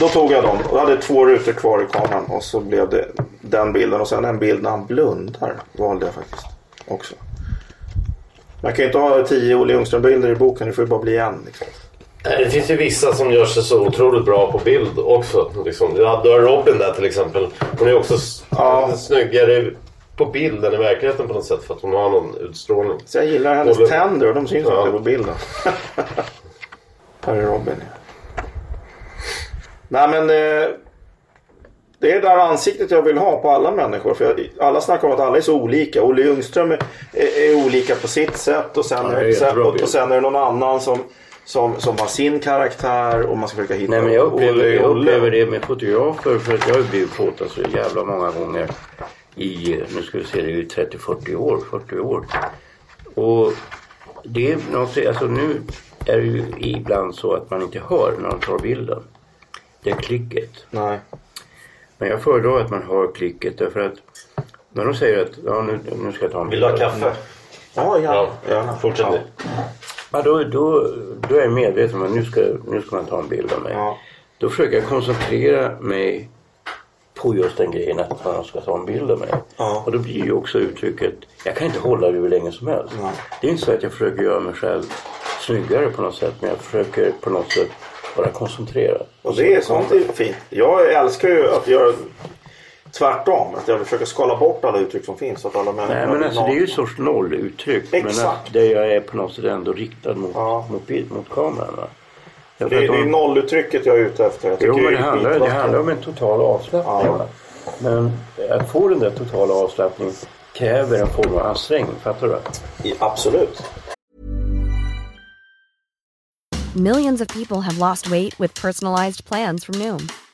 då tog jag dem. Jag hade två rutor kvar i kameran. Och så blev det den bilden. Och sen en bild när han blundar. Valde jag faktiskt också. Man kan ju inte ha tio Olle Ljungström-bilder i boken. Det får ju bara bli en. Liksom. Det finns ju vissa som gör sig så otroligt bra på bild också. Liksom. Du har Robin där till exempel. Hon är också Ja. snyggare på bild än i verkligheten på något sätt. För att hon har någon utstrålning. Så jag gillar hennes Olle- tänder och de syns Ja. inte på bilden. Här är Robin. ja. Nej men eh, det är det där ansiktet jag vill ha på alla människor. För jag, alla snackar om att alla är så olika. Olle Ljungström är, är, är olika på sitt sätt och sen, Ja, är, sen, och, och sen är det någon annan som, som, som har sin karaktär och man ska försöka hitta Nej men jag upplever, Olle jag upplever det med fotografer för att jag har blivit fotad så jävla många gånger i, nu ska vi se, det är ju 30-40 år, 40 år. Och det är något, alltså nu är det ju ibland så att man inte hör när de tar bilden. Det är klicket. Nej. Men jag föredrar att man hör klicket därför att när de säger att ja, nu, nu ska jag ta en Vill bild. du ha kaffe? Ja, Ja, ja. gärna. fortsätt Ja. Ja, då, då, då är jag medveten om att nu ska, nu ska man ta en bild av mig. Ja. Då försöker jag koncentrera mig på just den grejen att man ska ta en bild av mig. Ja. Och då blir ju också uttrycket, jag kan inte hålla det hur länge som helst. Nej. Det är inte så att jag försöker göra mig själv snyggare på något sätt men jag försöker på något sätt vara koncentrerad. Och det är sånt är fint. Jag älskar ju att göra tvärtom. Att jag försöker skala bort alla uttryck som finns. Så att alla människor Nej men alltså det är ju en sorts nolluttryck. Men Exakt. att det jag är på något sätt ändå riktad mot, Ja. mot, bild, mot kameran. Va? det, är, det de- nolluttrycket jag är ute efter. Jag Jo men det är handlar, det handlar om en total avslappning. Ja. Men att få den där totala avslappningen kräver en form av ansträngning. Fattar du? I- Absolut. Millions of people have lost weight with personalized plans from Noom,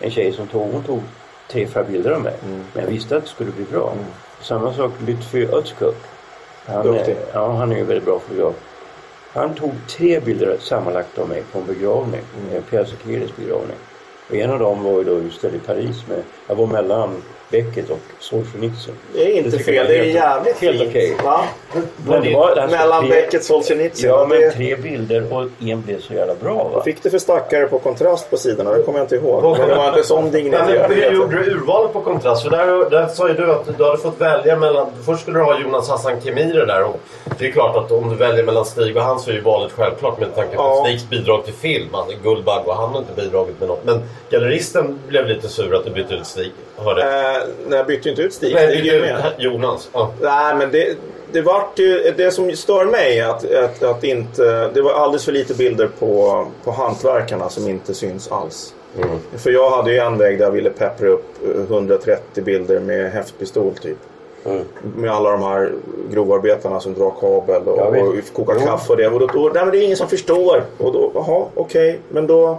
en tjej som tog, hon tog tre, fyra bilder av mig. Men jag visste att det skulle bli bra. Samma sak Lütfi Özkök. Han, är- ja, han är ju väldigt bra fotograf. Han tog tre bilder sammanlagt av mig på en begravning. Mm. Pierre Sekeres begravning. Och en av dem var ju då utställd i Paris med, jag var mellan Beckett och Solzhenitsyn. Det är inte jag fel, det är helt- jävligt helt fint. okej. Va? Men det var, alltså, Mellan tre- Beckett och Solzhenitsyn. Ja, men det... tre bilder och en blev så jävla bra va? Vad fick du för stackare på kontrast på sidorna? Det kommer jag inte ihåg. Men det var inte sån Men hur dignitet. gjorde du urvalet på kontrast? För där, där sa ju du att du hade fått välja mellan... Först skulle du ha Jonas Hassan Khemiri där. Och det är klart att om du väljer mellan Stig och han så är ju valet självklart med tanke på Ja. Stigs bidrag till film. Han är Guldbagge och han har inte bidragit med något. Men galleristen blev lite sur att du bytte ut Stig. Hörde. Eh, nej, jag bytte inte ut Stig. Nej, ut med. Jonas. Ja. Nej, men det, det vart ju... Det som stör mig är att, att, att inte... Det var alldeles för lite bilder på, på hantverkarna som inte syns alls. För jag hade ju en väg där jag ville peppra upp eh, 130 bilder med häftpistol typ. Med alla de här grovarbetarna som drar kabel och, och kokar kaffe och det. Och då, då, nej, men det är ingen som förstår. Och då, jaha, okej. Men då,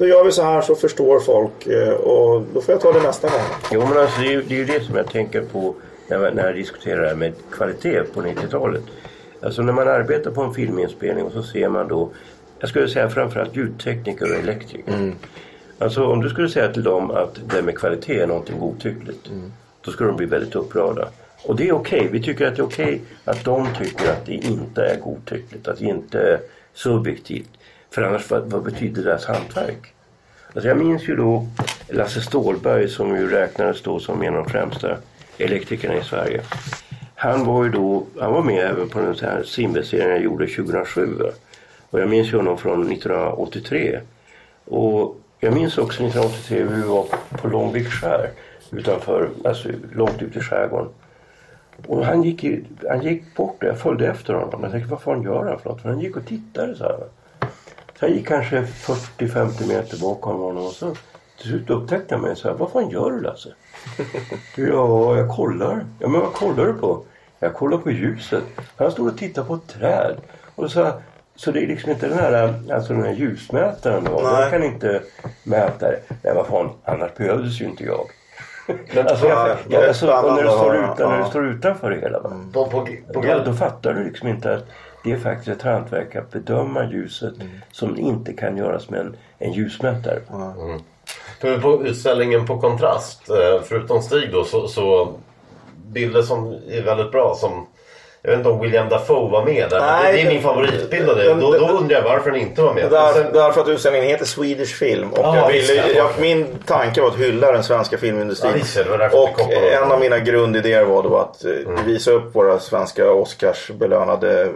då gör vi så här så förstår folk. eh, Och då får jag ta det nästa gång. Jo men alltså det är, det är ju det som jag tänker på när, jag- när jag diskuterar det här med kvalitet på 90-talet. Alltså när man arbetar på en filminspelning och så ser man då, jag skulle säga framförallt ljudtekniker och elektriker. Alltså om du skulle säga till dem att det med kvalitet är någonting godtyckligt. Då skulle de bli väldigt upprörda. Och det är okej. Vi tycker att det är okej att de tycker att det inte är godtyckligt. Att det inte är subjektivt. För annars vad, vad betyder deras hantverk? Alltså jag minns ju då Lasse Stålberg som ju räknades då som en av de främsta elektrikerna i Sverige. Han var ju då, han var med även på den här simbeserien jag gjorde 2007. Och jag minns ju honom från 1983. Och jag minns också 1983 hur vi var på Långvik skär utanför, alltså långt ute i skärgården. Och han gick, han gick bort och jag följde efter honom. Jag tänkte vad fan gör han för något? För han gick och tittade så här. Så jag gick kanske 40-50 meter bakom honom och så till slut upptäckte han mig så här. Vad fan gör du Lasse? Ja, jag kollar. Ja, men vad kollar du på? Jag kollar på ljuset. Han stod och tittade på ett träd. Och så, så det är liksom inte den här, alltså den här ljusmätaren då. Den kan inte mäta det. Nej, vad fan, annars behövdes ju inte jag. Alltså, jag, jag, alltså och när, du står att höra. utan, när du Ja. står utanför det hela. Va? Då, då fattar du liksom inte att det är faktiskt ett hantverk att bedöma ljuset Mm. som inte kan göras med en, en ljusmätare. För på utställningen på kontrast, eh, förutom Stig då, så, så bilder som är väldigt bra som jag vet inte om William Dafoe var med där. Nej, det är min favoritbild av den- Då, då undrar jag varför den inte var med. Där, Sen- därför att utställningen heter Swedish Film. Och Ja, jag ville, ja. jag, min tanke var att hylla den svenska filmindustrin. Ja, visst, och kopplade en av mina grundidéer var då att eh, Mm. visa upp våra svenska Oscarsbelönade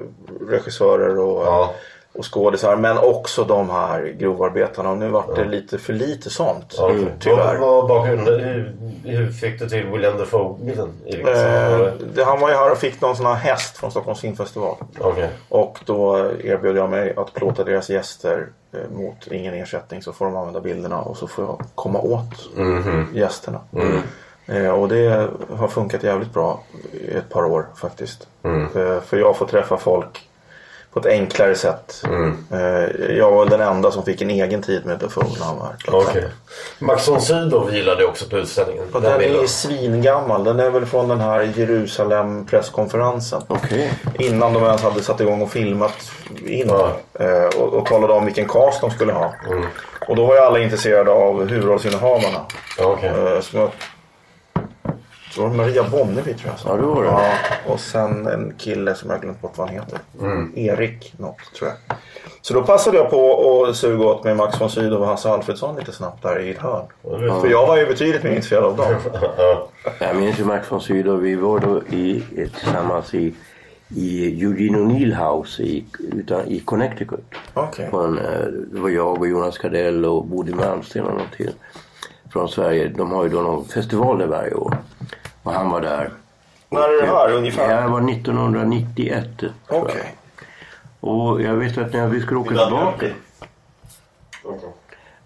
regissörer och, Ja. och skådisar. Men också de här grovarbetarna. Och nu vart det lite för lite sånt. Ja, Tyvärr. Vad var bakgrunden? Hur, fick du till William Dafoe-bilden? i vilket Eh, det, han var ju här och fick någon sån här häst från Stockholms filmfestival. Okej. Och då erbjöd jag mig att plåta deras gäster eh, mot ingen ersättning. Så får de använda bilderna och så får jag komma åt gästerna. Eh, och det har funkat jävligt bra i ett par år faktiskt. Eh, för jag får träffa folk på ett enklare sätt. Eh, jag var den enda som fick en egen tid med Defoe när han var här. Max von Sydow gillade också på utställningen. Och Den den är svingammal. Den är väl från den här Jerusalem presskonferensen. Okej. Innan de ens hade satt igång och filmat in. Ja. Eh, och, och talade om vilken cast de skulle ha. Mm. Och då var ju alla intresserade av huvudrollsinnehavarna. Eh, som så var det Maria Bonnevie tror jag. Ja, det var det. Ja, och sen en kille som jag glömt bort vad han heter. Mm. Erik något tror jag. Så då passade jag på att suga åt mig Max von Sydow och Hasse Alfredsson lite snabbt där i ett hörn. För jag var ju betydligt mer intresserad av dem. Ja. Jag minns ju Max von Sydow. Vi var då i, tillsammans i, i Eugene O'Neill House i, utan, i Connecticut. På en, eh, det var jag och Jonas Gardell och Bodil Malmsten och någon till från Sverige. De har ju då någon festival där varje år. Och han var där. När är det här ungefär? Det var 1991. tror jag. Okej. Och jag vet att när vi skulle åka tillbaka.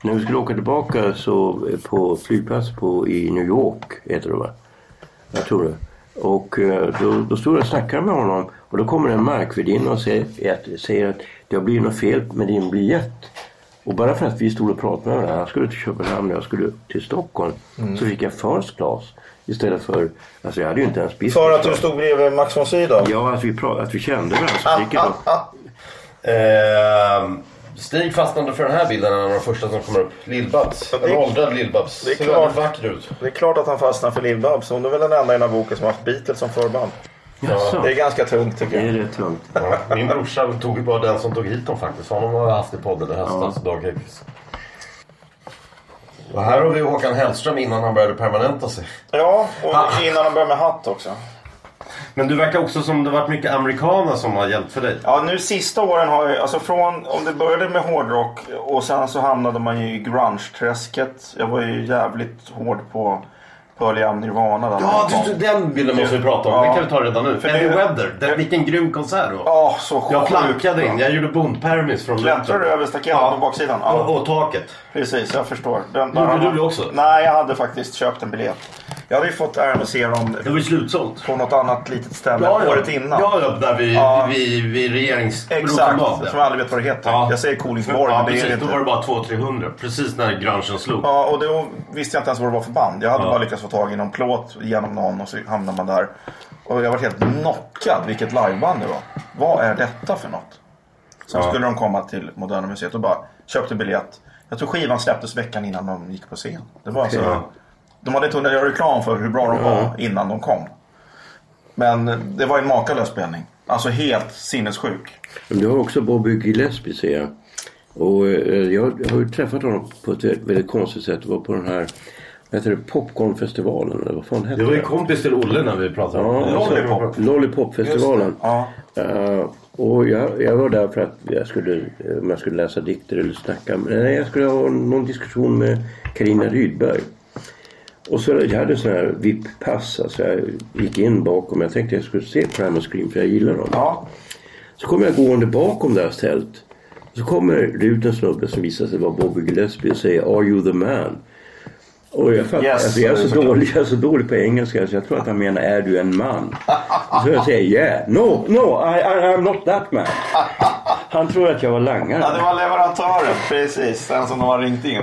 När vi skulle åka tillbaka så på flygplats på, i New York heter det va? Jag tror det. Och eh, då, då stod jag och snackade med honom och då kommer en markvärdinna och säger att, säger att det har blivit något fel med din biljett. Och bara för att vi stod och pratade med varandra, han skulle till Köpenhamn och jag skulle till Stockholm. Så fick jag first class istället för, alltså jag hade ju inte ens business För att du stod bredvid Max von Sydow? Ja, att vi, pra- att vi kände varandra. Så fick jag då. Ehm, Stig fastnade för den här bilden, en av de första som kommer upp. Lill-Babs. En åldrad Lill-Babs. det är Ser klart. väldigt vacker ut. Det är klart att han fastnar för Lill-Babs. Hon är väl den enda i den här boken som har haft Beatles som förband. Jaså, Det är ganska tungt tycker det är jag. rätt tungt. Ja, min brorsa tog, var den som tog hit dem faktiskt. Honom har jag haft i podden i höstas, Dag Hedqvist. Och här har vi Håkan Hellström innan han började permanenta sig. Ja, och Ah. innan han börjar med hatt också. Men du verkar också som det varit mycket amerikaner som har hjälpt för dig. Ja, nu sista åren har jag, alltså från, om det började med hårdrock och sen så hamnade man ju i grunge-träsket. Jag var ju jävligt hård på Pearl Jam Nirvana. där Ja, kom. den bilden måste vi prata om. Ja. Den kan vi ta redan nu. För Eddie det- Weather. Den, vilken grym konsert då. Ja, så sjukt Jag plankade in. Jag gjorde bondpermis från Klättrade du över staketet Ja. på baksidan? Ja. Och, och taket. Precis, jag förstår. Den, Gjorde du det också? Nej, jag hade faktiskt köpt en biljett. Jag hade ju fått äran att se dem Det var slutsålt. på något annat litet ställe året innan. Ja, ja, där vid, Ja. vid, vid regerings... Exakt, som jag aldrig vet vad det heter. Ja. Jag säger Kolingsborg, Ja, men det precis. det Då inte. var det bara 200-300. Precis när grungen slog. Ja, och då visste jag inte ens vad det var för band. Jag hade Ja. bara lyckats få tag i någon plåt genom någon och så hamnade man där. Och jag var helt knockad vilket liveband det var. Vad är detta för något? Sen Ja. skulle de komma till Moderna Museet och bara köpte biljett. Jag tror skivan släpptes veckan innan de gick på scen. Det var alltså, Ja. De hade inte hunnit göra reklam för hur bra de var innan de kom. Men det var en makalös spelning. Alltså helt sinnessjuk. Men du har också Bobby Gillespie ser jag. Och eh, jag har ju träffat honom på ett väldigt, konstigt sätt. Det var på den här heter det, Popcornfestivalen eller vad fan hette Det var ju kompis till Olle när vi pratade om Ja, alltså, Lollipop. Lollipopfestivalen. Ja. Eh, och jag, jag var där för att jag skulle, om jag skulle läsa dikter eller snacka. Men nej, jag skulle ha någon diskussion med Karina Rydberg. Och så jag hade sån här VIP-pass. Alltså jag gick in bakom. Jag tänkte jag skulle se Primal Scream för jag gillar dem. Ja. Så kommer jag gående bakom deras tält. Så kommer det ut en snubbe som visar sig vara Bobby Gillespie och säger Are you the man? Och jag, fattar, Yes, alltså jag, är så såklart. dålig, jag är så dålig på engelska så jag tror att han menar är du en man? Så jag säger yeah, no, no, I, I, I'm not that man. Han tror att jag var langare. Ja, det var leverantören. Precis, den som de har ringt in.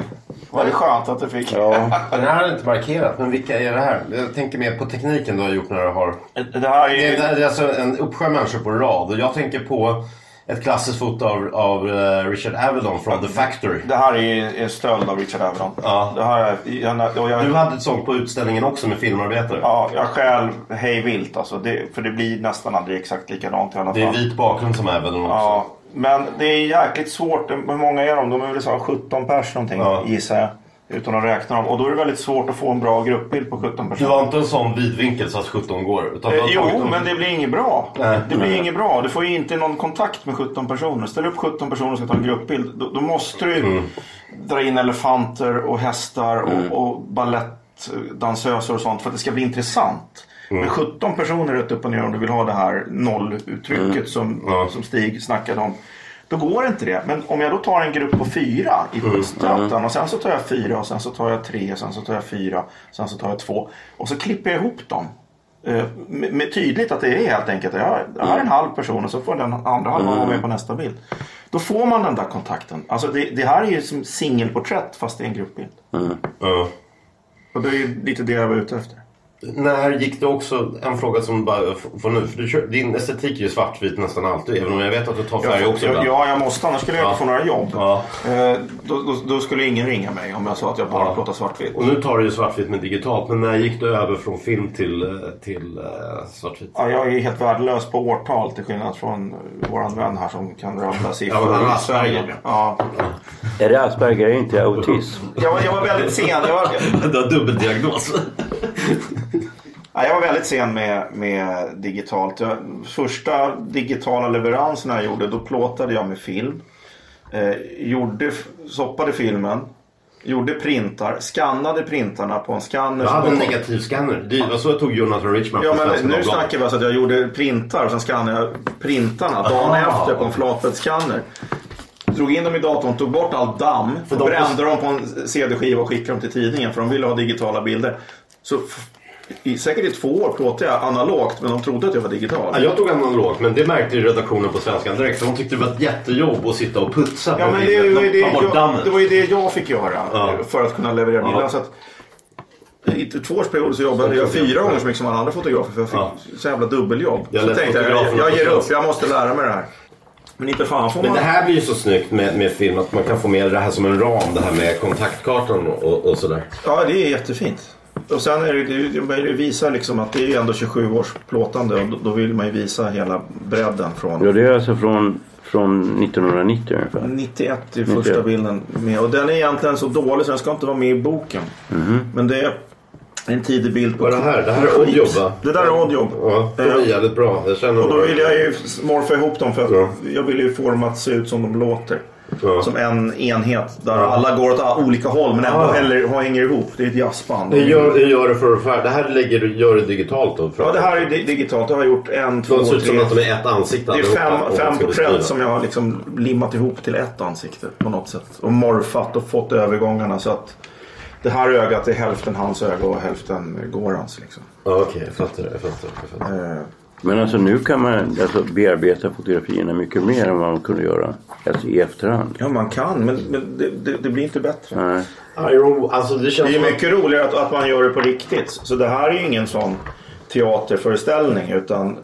Var det skönt att du fick? Ja. Den här har jag inte markerat, men vilka är det här? Jag tänker mer på tekniken du har gjort när du har... Det här är Det ju... är, det är alltså en uppsjö människor på rad och jag tänker på ett klassiskt foto av, av eh, Richard Avedon från The Factory. Det här är en stöld av Richard Avedon. Ja. Det här är, jag, och jag, Du hade ett sånt på utställningen också med filmarbetare. ja, jag stjäl hej vilt alltså. Det, för det blir nästan aldrig exakt likadant i alla fall. Det är vit bakgrund som Avedon också. Ja, men det är jäkligt svårt. Hur många är de? De är väl så här 17 pers någonting Ja. gissar jag. Utan att räkna dem. Och då är det väldigt svårt att få en bra gruppbild på 17 Du personer. har inte en sån vidvinkel så att 17 går? Utan du Eh, jo, dem- men det blir inget bra. Nej. Det blir inget bra. Du får ju inte någon kontakt med 17 personer. Ställ upp 17 personer och ska ta en gruppbild. Då, då måste du Mm. dra in elefanter och hästar och, och balettdansöser och sånt för att det ska bli intressant. Mm. Men 17 personer rätt upp och ner om du vill ha det här nolluttrycket som, Mm. Ja. som Stig snackade om. Då går inte det. Men om jag då tar en grupp på fyra i Mm. stöten och sen så tar jag fyra och sen så tar jag tre och sen så tar jag fyra. Sen så tar jag två. Och så klipper jag ihop dem. Eh, Med, med tydligt att det är helt enkelt. Jag har, jag har en halv person och så får den andra halvan vara med på nästa bild. Då får man den där kontakten. Alltså det, det här är ju som singelporträtt fast det är en gruppbild. Ja. Och det är lite det jag var ute efter. När gick det också, en fråga som bara får nu. För du kör, din estetik är ju svartvit nästan alltid. Även om jag vet att du tar färg Jag, också jag, ibland. ja, jag måste. Annars skulle jag Ja. inte få några jobb. Ja. Eh, då, då, då skulle ingen ringa mig om jag sa att jag bara Ja. plåtar svartvitt. Och nu tar du ju svartvitt med digitalt. Men när gick du över från film till, eh, till uh, svartvitt? Ja, jag är helt värdelös på årtal till skillnad från eh, våran vän här som kan rabbla Ja, men siffror. han har Asperger. Ja. Är det Asperger? Är inte autism? Jag, var, jag var väldigt sen. Jag var, Du har dubbeldiagnos. Ja, jag var väldigt sen med, med digitalt. Jag, första digitala leveranserna jag gjorde, då plåtade jag med film. Eh, gjorde, soppade filmen. Gjorde printar. Skannade printarna på en skanner. Jag som hade en negativ scanner. Det var så jag tog Jonathan Richman Ja men nu Dagbladet. snackar vi alltså att jag gjorde printar och sen skannade jag printarna dagen Aha. efter på en flatbäddsskanner. Drog in dem i datorn, tog bort all damm, brände dem på en CD-skiva och skickade dem till tidningen för de ville ha digitala bilder. Så i, säkert i två år plåtade jag analogt men de trodde att jag var digital. Ja, jag tog analogt men det märkte ju redaktionen på Svenskan direkt. De tyckte det var ett jättejobb att sitta och putsa Ja men det, bilden. det, bort jag, det var ju det jag fick göra Ja. för att kunna leverera bilder. Ja. Så att, I två års period så jobbade jag fyra gånger så mycket som alla andra fotografer för jag fick Ja. så jävla dubbeljobb. Jag så tänkte jag, jag, jag ger upp, jag måste lära mig det här. Men inte fan får Men man... det här blir ju så snyggt med, med film att man kan få med det här som en ram. Det här med kontaktkartan och, och sådär. Ja, det är jättefint. Och sen är det, det, visar liksom att det är ändå 27 års plåtande och då, vill man ju visa hela bredden från Ja, det är alltså från, från 1990 ungefär. 91 är första 91. bilden med. Och den är egentligen så dålig så den ska inte vara med i boken. Men det är en tidig bild på... Vad är det här? Det här är Oddjob va? Det där är Oddjob. Ja, de är jävligt bra. Jag känner Och då vill jag ju morfa ihop dem för att Ja. jag vill ju få dem att se ut som de låter. Ja. Som en enhet där alla går åt olika håll men ändå Ja. häller, hänger ihop. Det är ett jazzband. Hur gör, hur gör du för att färga? Det här lägger du, gör du digitalt då? Ja, det här är di- digitalt. Jag har gjort en, två, De ser ut som att de är ett ansikte Det är fem, fem porträtt som jag har liksom limmat ihop till ett ansikte på något sätt. Och morfat och fått övergångarna så att det här ögat är hälften hans öga och hälften Gorans. Liksom. Ja, Okej, jag fattar. Jag fattar, jag fattar. Eh, Men alltså nu kan man alltså, bearbeta fotografierna mycket mer än vad man kunde göra alltså, i efterhand. Ja, man kan men, men det, det, det blir inte bättre. Nej. Alltså det känns Det är som mycket roligare att, att man gör det på riktigt. Så det här är ju ingen sån teaterföreställning utan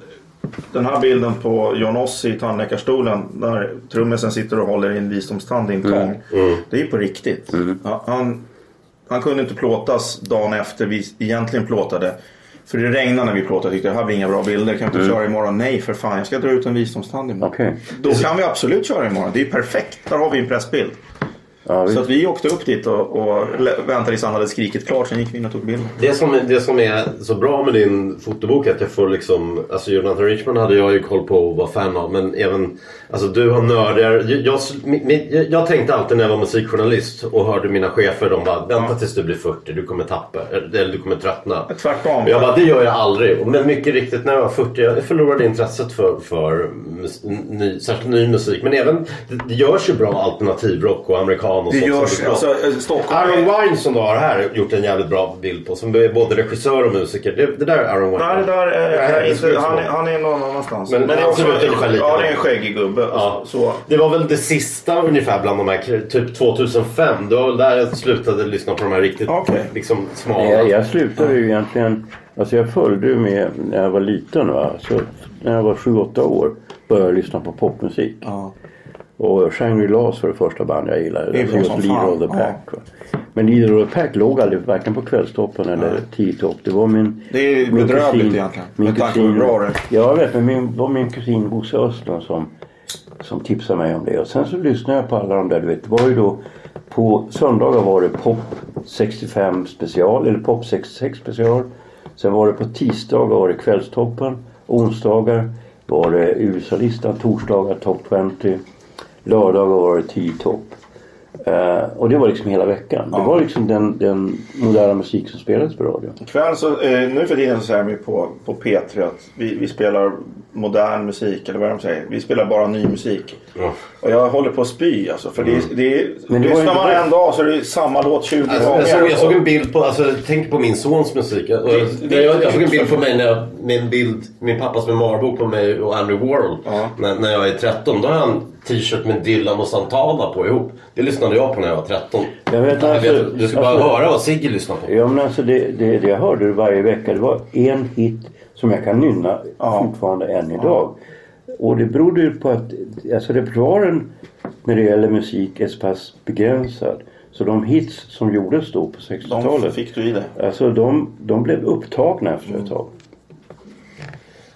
den här bilden på John Ossie i tandläkarstolen när trummisen sitter och håller i en visdomstand i en tång. Det är ju på riktigt. Ja, Han, han kunde inte plåtas dagen efter vi egentligen plåtade. För det regnade när vi plåtade. Jag tyckte det här blir inga bra bilder. Kan vi inte köra imorgon? Nej för fan, jag ska dra ut en visdomstand imorgon. Okej. Då kan vi absolut köra imorgon. Det är perfekt. Där har vi en pressbild. Ja, Så att vi åkte upp dit och, och väntade tills han hade skrikit klart. Sen gick vi in och tog bilden. Det som, det som är så bra med din fotobok är att jag får liksom... Alltså Jonathan Richman hade jag ju koll på och var fan av. Men även... Alltså du har nördigare... Jag, jag, jag, tänkte alltid när jag var musikjournalist och hörde mina chefer. De bara vänta tills du blir 40. Du kommer tappa. Eller du kommer tröttna. Tvärtom. Jag bara det gör jag aldrig. Men mycket riktigt när jag var 40. Jag förlorade intresset för, för ny, särskilt ny musik. Men även... Det, det görs ju bra alternativrock och amerikan och Det görs, är alltså eh, Stockholm Aaron är... Wine som du har här gjort en jävligt bra bild på. Som är både regissör och musiker. Det, det där är Aaron Wine. Nej, det där är, Nej, är det inte, som han, är, han är någon annanstans. Men det är också, lika Ja, bra. det är en skäggig gubbe. Ja. Så. Det var väl det sista ungefär bland de här, typ 2005. Det var väl där jag slutade lyssna på de här riktigt Okej. liksom, smala. Jag, jag slutade ju egentligen, alltså jag följde ju med när jag var liten va. Så när jag var 7-8 år började jag lyssna på popmusik. Ja. Och Shangri-Las var det första band jag gillade. Det är som just Leader of the Ja. Pack. va. Men Leader of the Pack låg aldrig varken på kvällstoppen eller tio-topp. Det var min Det är min bedrövligt egentligen, Min med kusin, bra det. Ja, jag vet. Men min, det var min kusin Bosse Östlund som, som tipsade mig om det. Och sen så lyssnade jag på alla de där. Du vet, det var ju då på söndagar var det Pop 65 special eller Pop 66 special. Sen var det på tisdagar var det Kvällstoppen. Onsdagar var det USA-listan. Torsdagar Top 20. Lördagar var det 10 topp. Eh, och det var liksom hela veckan. Det var liksom den, den moderna musik som spelades på radio. Ikväll så, eh, nu för tiden så säger ju på, på P3 att vi, vi spelar modern musik eller vad de säger. Vi spelar bara ny musik. Ja. Och jag håller på att spy alltså. För det, är- det är, Men det lyssnar man en dag så är det samma låt 20 Alltså, gånger. jag, såg, jag såg en bild på, alltså tänk på min sons musik. Jag, det- jag, jag såg en bild på mig när jag, min bild, min pappas memoarbok på mig och Andrew Warhol. Ja. När, när jag är 13. Då har jag en t-shirt med Dylan och Santana på ihop. Det lyssnade jag på när jag var 13. Jag vet, Jag alltså- vet, du ska bara alltså- höra vad Sigge lyssnar på. Ja men alltså det, det, det jag hörde varje vecka det var en hit som jag kan nynna fortfarande än idag. Och det berodde ju på att alltså repertoaren när det gäller musik är så pass begränsad. Så de hits som gjordes då på De 60-talet. fick du i det. Alltså de, de blev upptagna efter ett tag.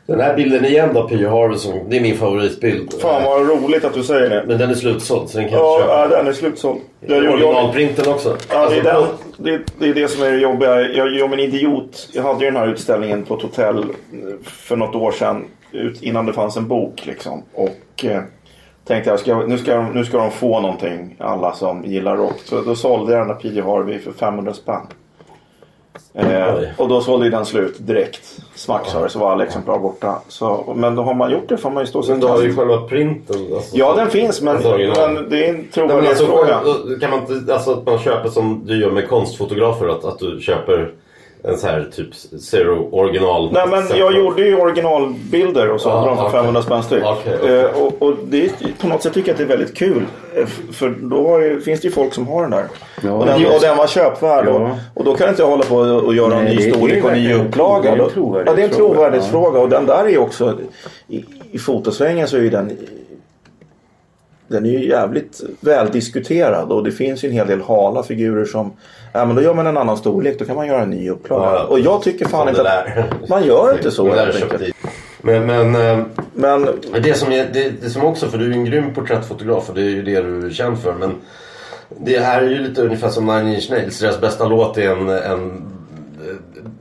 Den här bilden igen då, P. Harvison. Det är min favoritbild. Fan vad roligt att du säger det. Men den är slutsåld så den kan jag Ja, köpa. ja, den är slutsåld. Jag, jag, jag, Originalprinten också. Ja, det, är Alltså, den, det, det är det som är det jobbiga. Jag mig en idiot. Jag hade ju den här utställningen på ett hotell eh, för något år sedan. Ut, innan det fanns en bok liksom. Och eh, tänkte jag ska, nu, ska, nu ska de få någonting. Alla som gillar rock. Så då sålde jag den där PJ Harvey för 500 spänn. Eh, och då sålde ju den slut direkt. Smack sa det så var alla exemplar borta. Så, men då har man gjort det får man ju stå sig Men du har ju själva printen. Alltså. Ja den finns men, Alltså, men det är en alltså, trovärdighetsfråga. kan man inte, alltså att man köper som du gör med konstfotografer, att, att du köper en så här typ zero original. Nej men jag gjorde ju originalbilder och sålde Ja, dem för okej. 500 spänn styck. Okej, okej. Eh, och, och det är, på något sätt tycker jag att det är väldigt kul. Eh, För då har ju, finns det ju folk som har den där. Ja, och, den, och den var köpvärd. Ja. Och, och då kan inte jag hålla på och, göra Nej, en ny det- det storlek och en ny upplaga. det är en trovärdighetsfråga. Ja det är en trovärdighetsfråga. Och den där är ju också, i, i fotosvängen så är ju den den är ju jävligt väldiskuterad och det finns ju en hel del hala figurer som Ja men då gör man en annan storlek, då kan man göra en ny upplaga. Ja. Och jag tycker fan inte att man gör inte så helt enkelt. Men, men eh, Men Men det som, är, det, det som också, för du är ju en grym porträttfotograf och det är ju det du är känd för. Men det här är ju lite ungefär som Nine Inch Nails. Deras bästa låt är en, en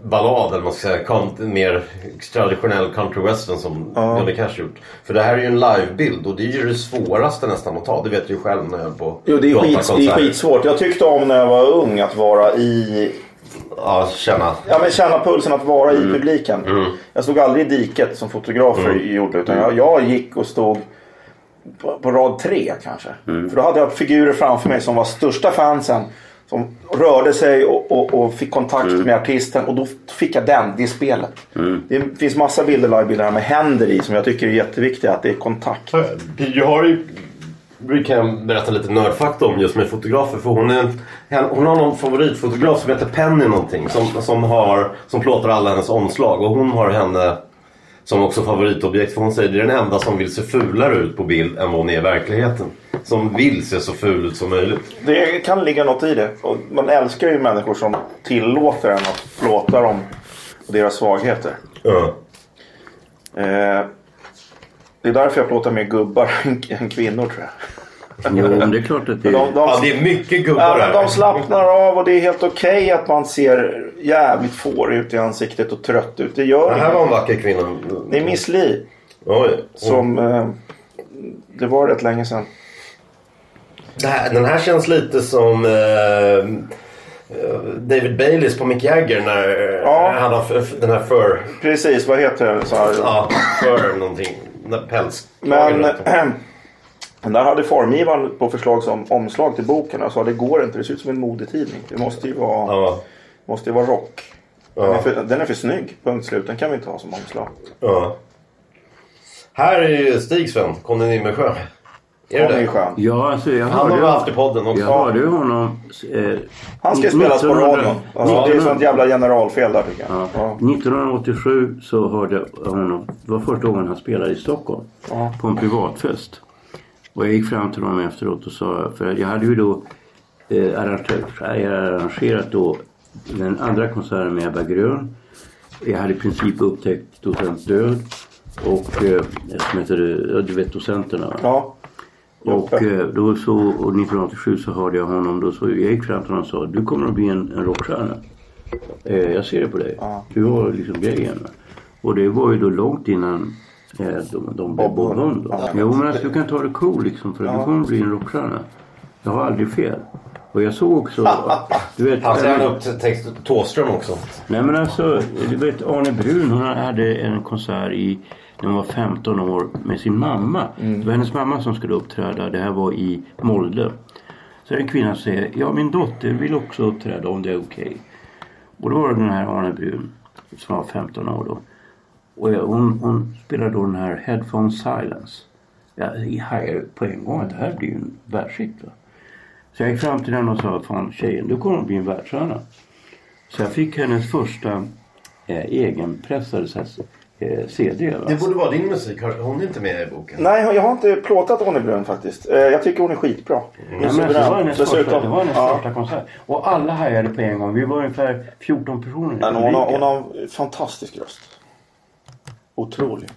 ballad eller man ska säga. Kant, mer traditionell country western som Johnny Cash gjort. För det här är ju en livebild och det är ju det svåraste nästan att ta. Det vet du ju själv när jag höll på jo, det är, skit, det är skitsvårt. Jag tyckte om när jag var ung att vara i Ja, känna. Ja men känna pulsen att vara i publiken. Mm. Jag stod aldrig i diket som fotografer gjorde. Utan jag, jag gick och stod på, på rad tre kanske. Mm. För då hade jag figurer framför mig som var största fansen. Som rörde sig och, och, och fick kontakt Mm. med artisten. Och då fick jag den, det spelet. Det finns massa bilder, livebilder med händer i. Som jag tycker är jätteviktiga. Att det är kontakt. Jag har ju brukar jag berätta lite nördfakta om just med fotografer. För hon, är, hon har någon favoritfotograf som heter Penny någonting. Som, som, har, som plåtar alla hennes omslag. Och hon har henne som också favoritobjekt. För hon säger det är den enda som vill se fulare ut på bild än vad hon är i verkligheten. Som vill se så ful ut som möjligt. Det kan ligga något i det. Och man älskar ju människor som tillåter en att plåta dem och deras svagheter. Ja. Eh, det är därför jag plåtar mer gubbar än kvinnor tror jag. Jo, men det är klart att det De, är... de, ja, det är mycket gubbar ja, här. de slappnar av och det är helt okej att man ser jävligt får ut i ansiktet och trött ut. Det gör Det här inget. var en vacker kvinna. Det är Miss Li Oj. som... Eh, det var rätt länge sedan. Det här, den här känns lite som eh, eh, David Baileys på Mick Jagger när Ja. han har den här för... Precis, vad heter det? Så här. Ja, för någonting. Den där päls. Men där hade formgivaren på förslag som omslag till boken och sa det går inte, det ser ut som en modetidning. Det måste ju vara, Ja, måste ju vara rock. Den, Ja. är för, den är för snygg, punkt slut. Den kan vi inte ha som omslag. ja. Här är ju Stig Sven, Conny Nimmersjö. Är det Den ju skön. Ja, alltså jag Han har vi haft i podden också. jag hörde ju honom... Eh, Han ska spelas på 1900 radion. Alltså, det är ju sånt jävla generalfel där tycker jag. Ja. Ja. 1987 så hörde jag honom. Det var första gången han spelade i Stockholm. Ja. På en privatfest. Och jag gick fram till honom efteråt och sa. För jag hade ju då eh, hade arrangerat då den andra konserten med Ebba Grön. Jag hade i princip upptäckt docent död. Och eh, som heter, du vet docenterna va? Ja. Och eh, då så, och 1987 så hörde jag honom då så jag gick fram till honom och sa du kommer att bli en, en rockstjärna. Eh, jag ser det på dig. Ja. Du har liksom grejen. Och det var ju då långt innan de, de blev Bob Bob Hund. Hund. då. Ja. Jo men alltså, du kan ta det cool liksom för du kommer bli en rockstjärna. Jag har aldrig fel. Och jag såg också, du vet. Han säger upptäckt Thåström också. Nej men alltså, du vet Arne Brun hon hade en konsert i när hon var 15 år med sin mamma. Det var hennes mamma som skulle uppträda. Det här var i Molde. Så är det en kvinna som säger, ja min dotter vill också uppträda om det är okej. Och då var det den här Arne Brun som var 15 år då. Och hon, hon spelade då den här Headphone Silence. Jag hajade på en gång att det här blir ju en världshit. Så jag gick fram till henne och sa, fan tjejen du kommer att bli en världsstjärna. Så jag fick hennes första eh, egenpressade eh, CD. Va? Det borde vara din musik. Hon är inte med i boken. Nej, jag har inte plåtat Ronny Brun faktiskt. Eh, Jag tycker hon är skitbra. Är Ja, men det var hennes första, det var hennes ja. första konsert. Och alla hajade på en gång. Vi var ungefär 14 personer i Men hon, har, hon har en fantastisk röst. Otrolig.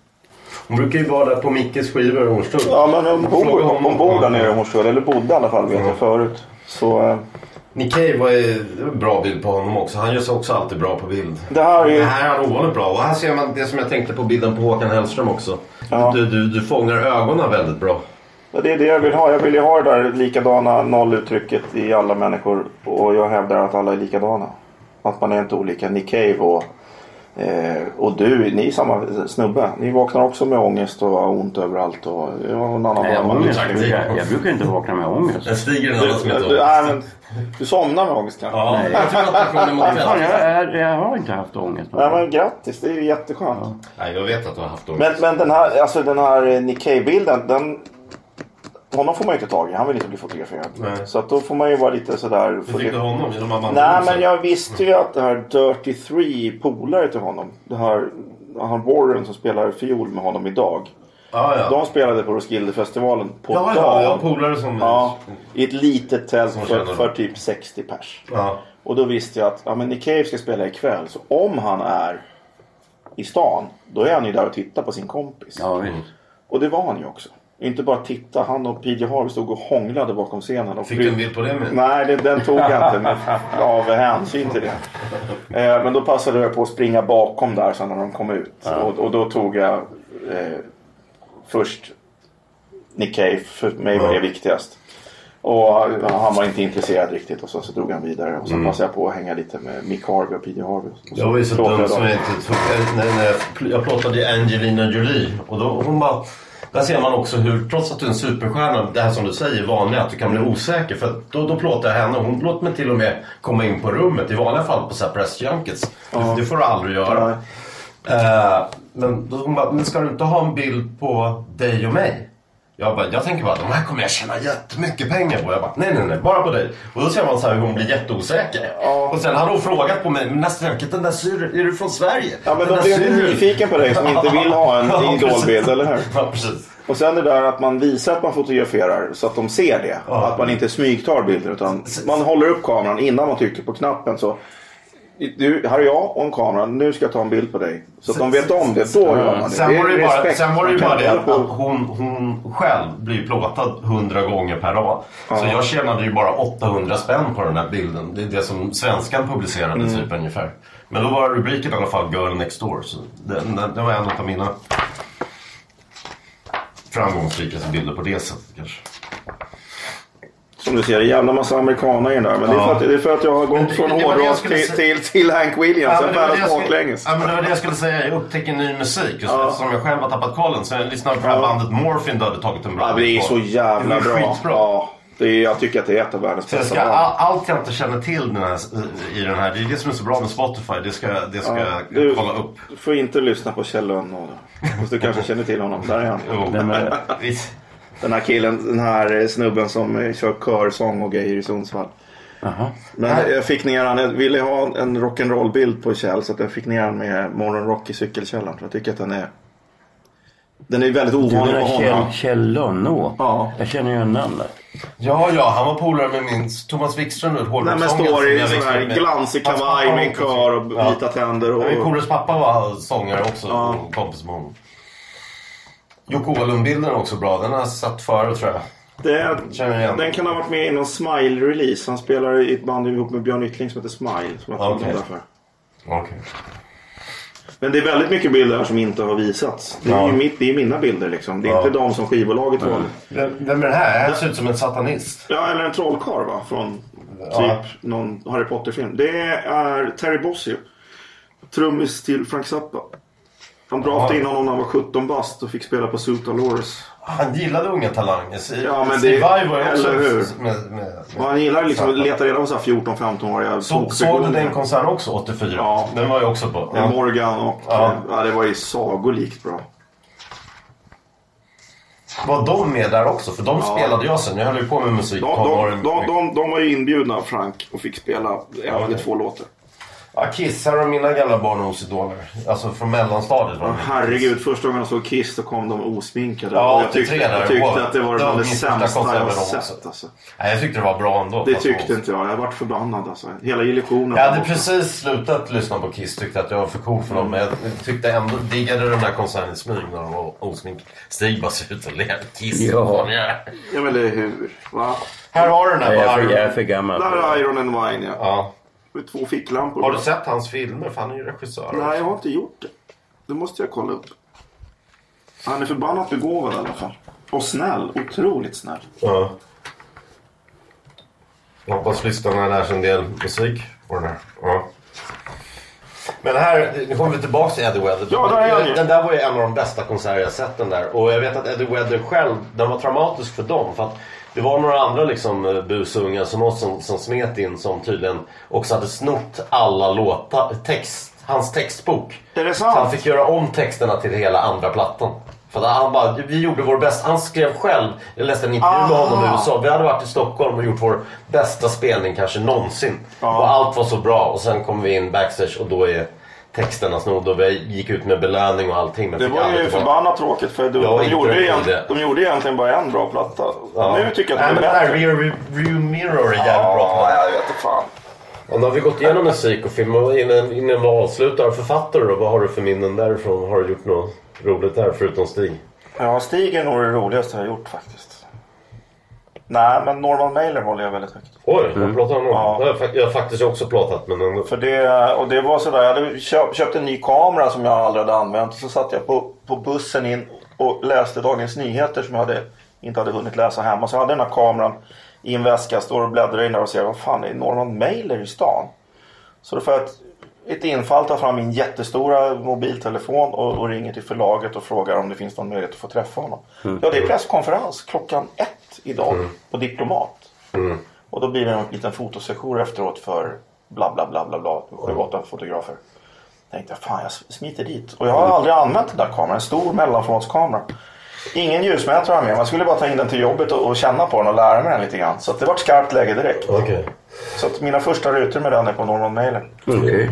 Hon brukar ju vara där på Mickes skivor i Hornstull. Ja, men hon bor, honom. hon bor där nere i Hornstull. Eller bodde i alla fall vet jag förut. Så eh, Nick Cave var en bra bild på honom också. Han gör sig också alltid bra på bild. det här är Det här är han ovanligt bra. Och här ser man det som jag tänkte på bilden på Håkan Hellström också. Ja. Du, du, du fångar ögonen väldigt bra. Ja, Det är det jag vill ha. Jag vill ju ha det där likadana nolluttrycket i alla människor. Och jag hävdar att alla är likadana. Att man är inte olika. Nick Cave och, eh, och du, ni är samma snubbe. Ni vaknar också med ångest och har ont överallt. Och, ja, någon annan Nej, jag, har ångest, brukar, jag brukar inte vakna med ångest. Den stiger en Du, annan som heter du, nej, men, du somnar med ångest kanske? Ja, jag tror att jag, kväll. jag, jag har inte haft ångest. Nej men grattis, det är ju jätteskönt. Nej, jag vet att du har haft Men, ångest. men den här, alltså den här eh, Nick Cave-bilden, den... Honom får man ju inte tag i, han vill inte bli fotograferad. Nej. Så att då får man ju vara lite sådär... Hur tyckte du honom? Genom man Nej men jag visste ju att det här Dirty Three polare till honom. Det här, han Warren som spelar fiol med honom idag. Ja, ja. De spelade på Roskildefestivalen på Ja, ja, dagen. har polare som... Ja, I ett litet tält för, för typ 60 pers. Ja. Och då visste jag att ja, men Nick Cave ska spela ikväll. Så om han är i stan, då är han ju där och tittar på sin kompis. Ja, visst. Och det var han ju också. Inte bara titta, han och PJ Harvey stod och hånglade bakom scenen. Och Fick du en bild på det med? Nej, det, den tog jag inte med, av hänsyn till det. Eh, men då passade jag på att springa bakom där sen när de kom ut. Och, och då tog jag eh, först Nick Cave, för mig var det Ja. viktigast. Och han var inte intresserad riktigt och så, så drog han vidare. Och sen passade jag på att hänga lite med Mick Harvey och PJ Harvey. Och Jag var ju så dum som jag inte tog... När, när jag, jag plåtade Angelina Jolie. Och då hon bara... Där ser man också hur, trots att du är en superstjärna, det här som du säger, vanliga, att du kan bli osäker. För då, då plåtar jag henne. Hon låter mig till och med komma in på rummet. I vanliga fall på så här press junkets. Det, det får du aldrig göra. Eh, men då hon bara, men ska du inte ha en bild på dig och mig? Jag, bara, jag tänker bara, de här kommer jag tjäna jättemycket pengar på. Jag bara, nej nej nej, bara på dig. Och då ser man så här hur hon blir jätteosäker. Och sen har hon frågat på mig, nästa vecka, den där syrran, är du från Sverige? Ja men Den de blir syrran." nyfiken på dig som inte vill ha en Ja, idolbild, eller hur? Ja, precis. Och sen det där att man visar att man fotograferar så att de ser det. Att man inte smygtar bilder utan man håller upp kameran innan man trycker på knappen. Så du, här är jag och en kamera, nu ska jag ta en bild på dig. Så att de vet om det, då gör man det. Sen var det ju bara, sen var det ju bara det att hon, hon själv blir plåtad hundra gånger per dag. Så jag tjänade ju bara 800 spänn på den här bilden. Det är det som svenskan publicerade Mm. typ ungefär. Men då var rubriken i alla fall Girl Next Door. Så det, det var en av mina framgångsrikaste bilder på det sättet kanske. Som du ser, en jävla massa amerikaner i den där. Men det, är Ja. för att, det är för att jag har Men gått från hårdrock skulle till, till, till Hank Williams. men färdas jag skulle- baklänges. Ja, men det var det jag skulle säga. Jag upptäcker ny musik. Just Ja. Eftersom jag själv har tappat kollen. Så jag lyssnade på det här bandet Morphine. Då hade tagit en bra Ja, men det är så jävla Det bra. skitbra. Ja, det är, jag tycker att det är ett av världens bästa ska, band. all, allt jag inte känner till den här, i den här, det är det som är så bra med Spotify. Det ska, det ska Ja, jag du- kolla upp. Du får inte lyssna på Kjell Lönnå då. Fast du kanske känner till honom. Där är han. Jo, det? visst. Den här killen, den här snubben som eh, kör körsång och grejer i Sundsvall. Jaha. Men jag fick ner han, jag ville ha en rock'n'roll-bild på Kjell så att jag fick ner han med Morgon Rock i cykelkällaren. För jag tycker att den är... Den är väldigt ovanlig på honom. Kjell, Kjell Lönnå? Ja. Jag känner ju en namn där. Ja, ja, han var polare med min Thomas Wikström nu, Nej hårdrockssångaren. men står i jag sån här glansig kavaj med en kör och vita tänder. Och, Ja. Min pappa var sångare också Ja. kompis med honom. Jocke Åhlund-bilden är också bra. Den har jag sett förut tror jag. det, den kan ha varit med i någon Smile-release. Han spelar i ett band ihop med Björn Yttling som heter Smile. Som jag okay. därför. Okej. Men det är väldigt mycket bilder här som inte har visats. Det är Ja. ju mitt, det är mina bilder liksom. Det är Ja. inte de som skivbolaget valde. Vem vem är det här? Han ser ut som en satanist. Ja, eller en trollkarl va? Från typ Ja. någon Harry Potter-film. Det är Terry Bossio. Trummis till Frank Zappa. Han draftade Ja. in honom när han var 17 bast och fick spela på Suit Lores. Han gillade unga talanger. Ja, men Steve det- Vai var ju också... eller hur? Med, med, med. Han gillar liksom att leta reda på så här 14-15-åriga Så, såg du den konserten också, 84? Ja. Den var ju också på... Med Morgan och... Ja. Ja. det var ju sagolikt bra. Var de med där också? För de spelade jag sen. Jag höll ju på med musik De, de, de, de, de var ju inbjudna av Frank och fick spela en eller två låtar. Ja, Kiss här har mina gamla barndomsidoler. Alltså från mellanstadiet var det. herregud, första gången jag såg Kiss så kom de osminkade. Ja, jag tyckte, 83 där. jag tyckte att det var Det var det sämsta jag har sett. också. Alltså. Nej, jag tyckte det var bra ändå. Det tyckte inte jag. Jag varit förbannad alltså. Hela illusionen. Jag hade precis slutat lyssna på Kiss. Tyckte att jag var för cool för dem. Men jag tyckte ändå, diggade den där konserten i smyg när de var osmink. Stig bara ser ut och ler. Kiss. Ja. Ja men det är hur. Va? Här har du den här. Jag är för gammal. Där är Iron and Wine ja. Ja. Med två ficklampor. Har du sett hans filmer? För han är ju regissör. Nej, jag har inte gjort det. Det måste jag kolla upp. Han är förbannat begåvad i alla fall. Och snäll. Otroligt snäll. Ja. Jag hoppas lyssnarna lär sig en del musik på den här. Ja. Men här, nu kommer vi tillbaka till Eddie Vedder. Ja, där är. Den där var ju en av de bästa konserter jag sett den där. Och jag vet att Eddie Vedder själv, den var traumatisk för dem. För att det var några andra liksom eh, busungar som oss som, som smet in som tydligen också hade snott alla låtar, text, hans textbok. Är det Så han sant? fick göra om texterna till hela andra plattan. För han bara, vi gjorde vår bästa, han skrev själv, jag läste en intervju med honom i Aha. USA. Vi hade varit i Stockholm och gjort vår bästa spelning kanske någonsin. Ja. Och allt var så bra och sen kom vi in backstage och då är texterna snodda och vi gick ut med belöning och allting. Men Det var ju förbannat tråkigt för de, Ja, de, gjorde det. egentligen, de gjorde egentligen bara en bra platta. Ja. Nu tycker jag att den är bättre. Rear View Mirror är jävligt bra. Ja, jag vet inte fan. Och har vi gått igenom musik och film och innan, innan vi avslutar, författare då, vad har du för minnen därifrån? Har du gjort något roligt där förutom Stig? Ja, Stig är nog det roligaste jag har gjort faktiskt. Nej, men Norman Mailer håller jag väldigt högt. Oj, vad pratar han om? Ja. Jag, har faktiskt också pratat men ändå. För det, och det var sådär, jag hade köpt, köpt en ny kamera som jag aldrig hade använt. Och så satt jag på, på bussen in och läste Dagens Nyheter som jag hade, inte hade hunnit läsa hemma. Så hade jag den här kameran i en väska, står och bläddrar in där och ser vad fan är Norman Mailer i stan. Så då får jag ett, ett infall, tar fram min jättestora mobiltelefon och, och ringer till förlaget och frågar om det finns någon möjlighet att få träffa honom. Ja, det är presskonferens klockan ett idag på Diplomat. Och då blir det en liten fotosession efteråt för bla bla bla bla bla. Sju, åtta fotografer. Tänkte jag, fan jag smiter dit. Och jag har aldrig använt den där kameran. En stor mellanformatskamera. Ingen ljusmätare har jag med. Man skulle bara ta in den till jobbet och, och känna på den och lära mig den lite grann. Så det var ett skarpt läge direkt. Okej, Så att mina första rutor med den är på Norman Mailer. Okej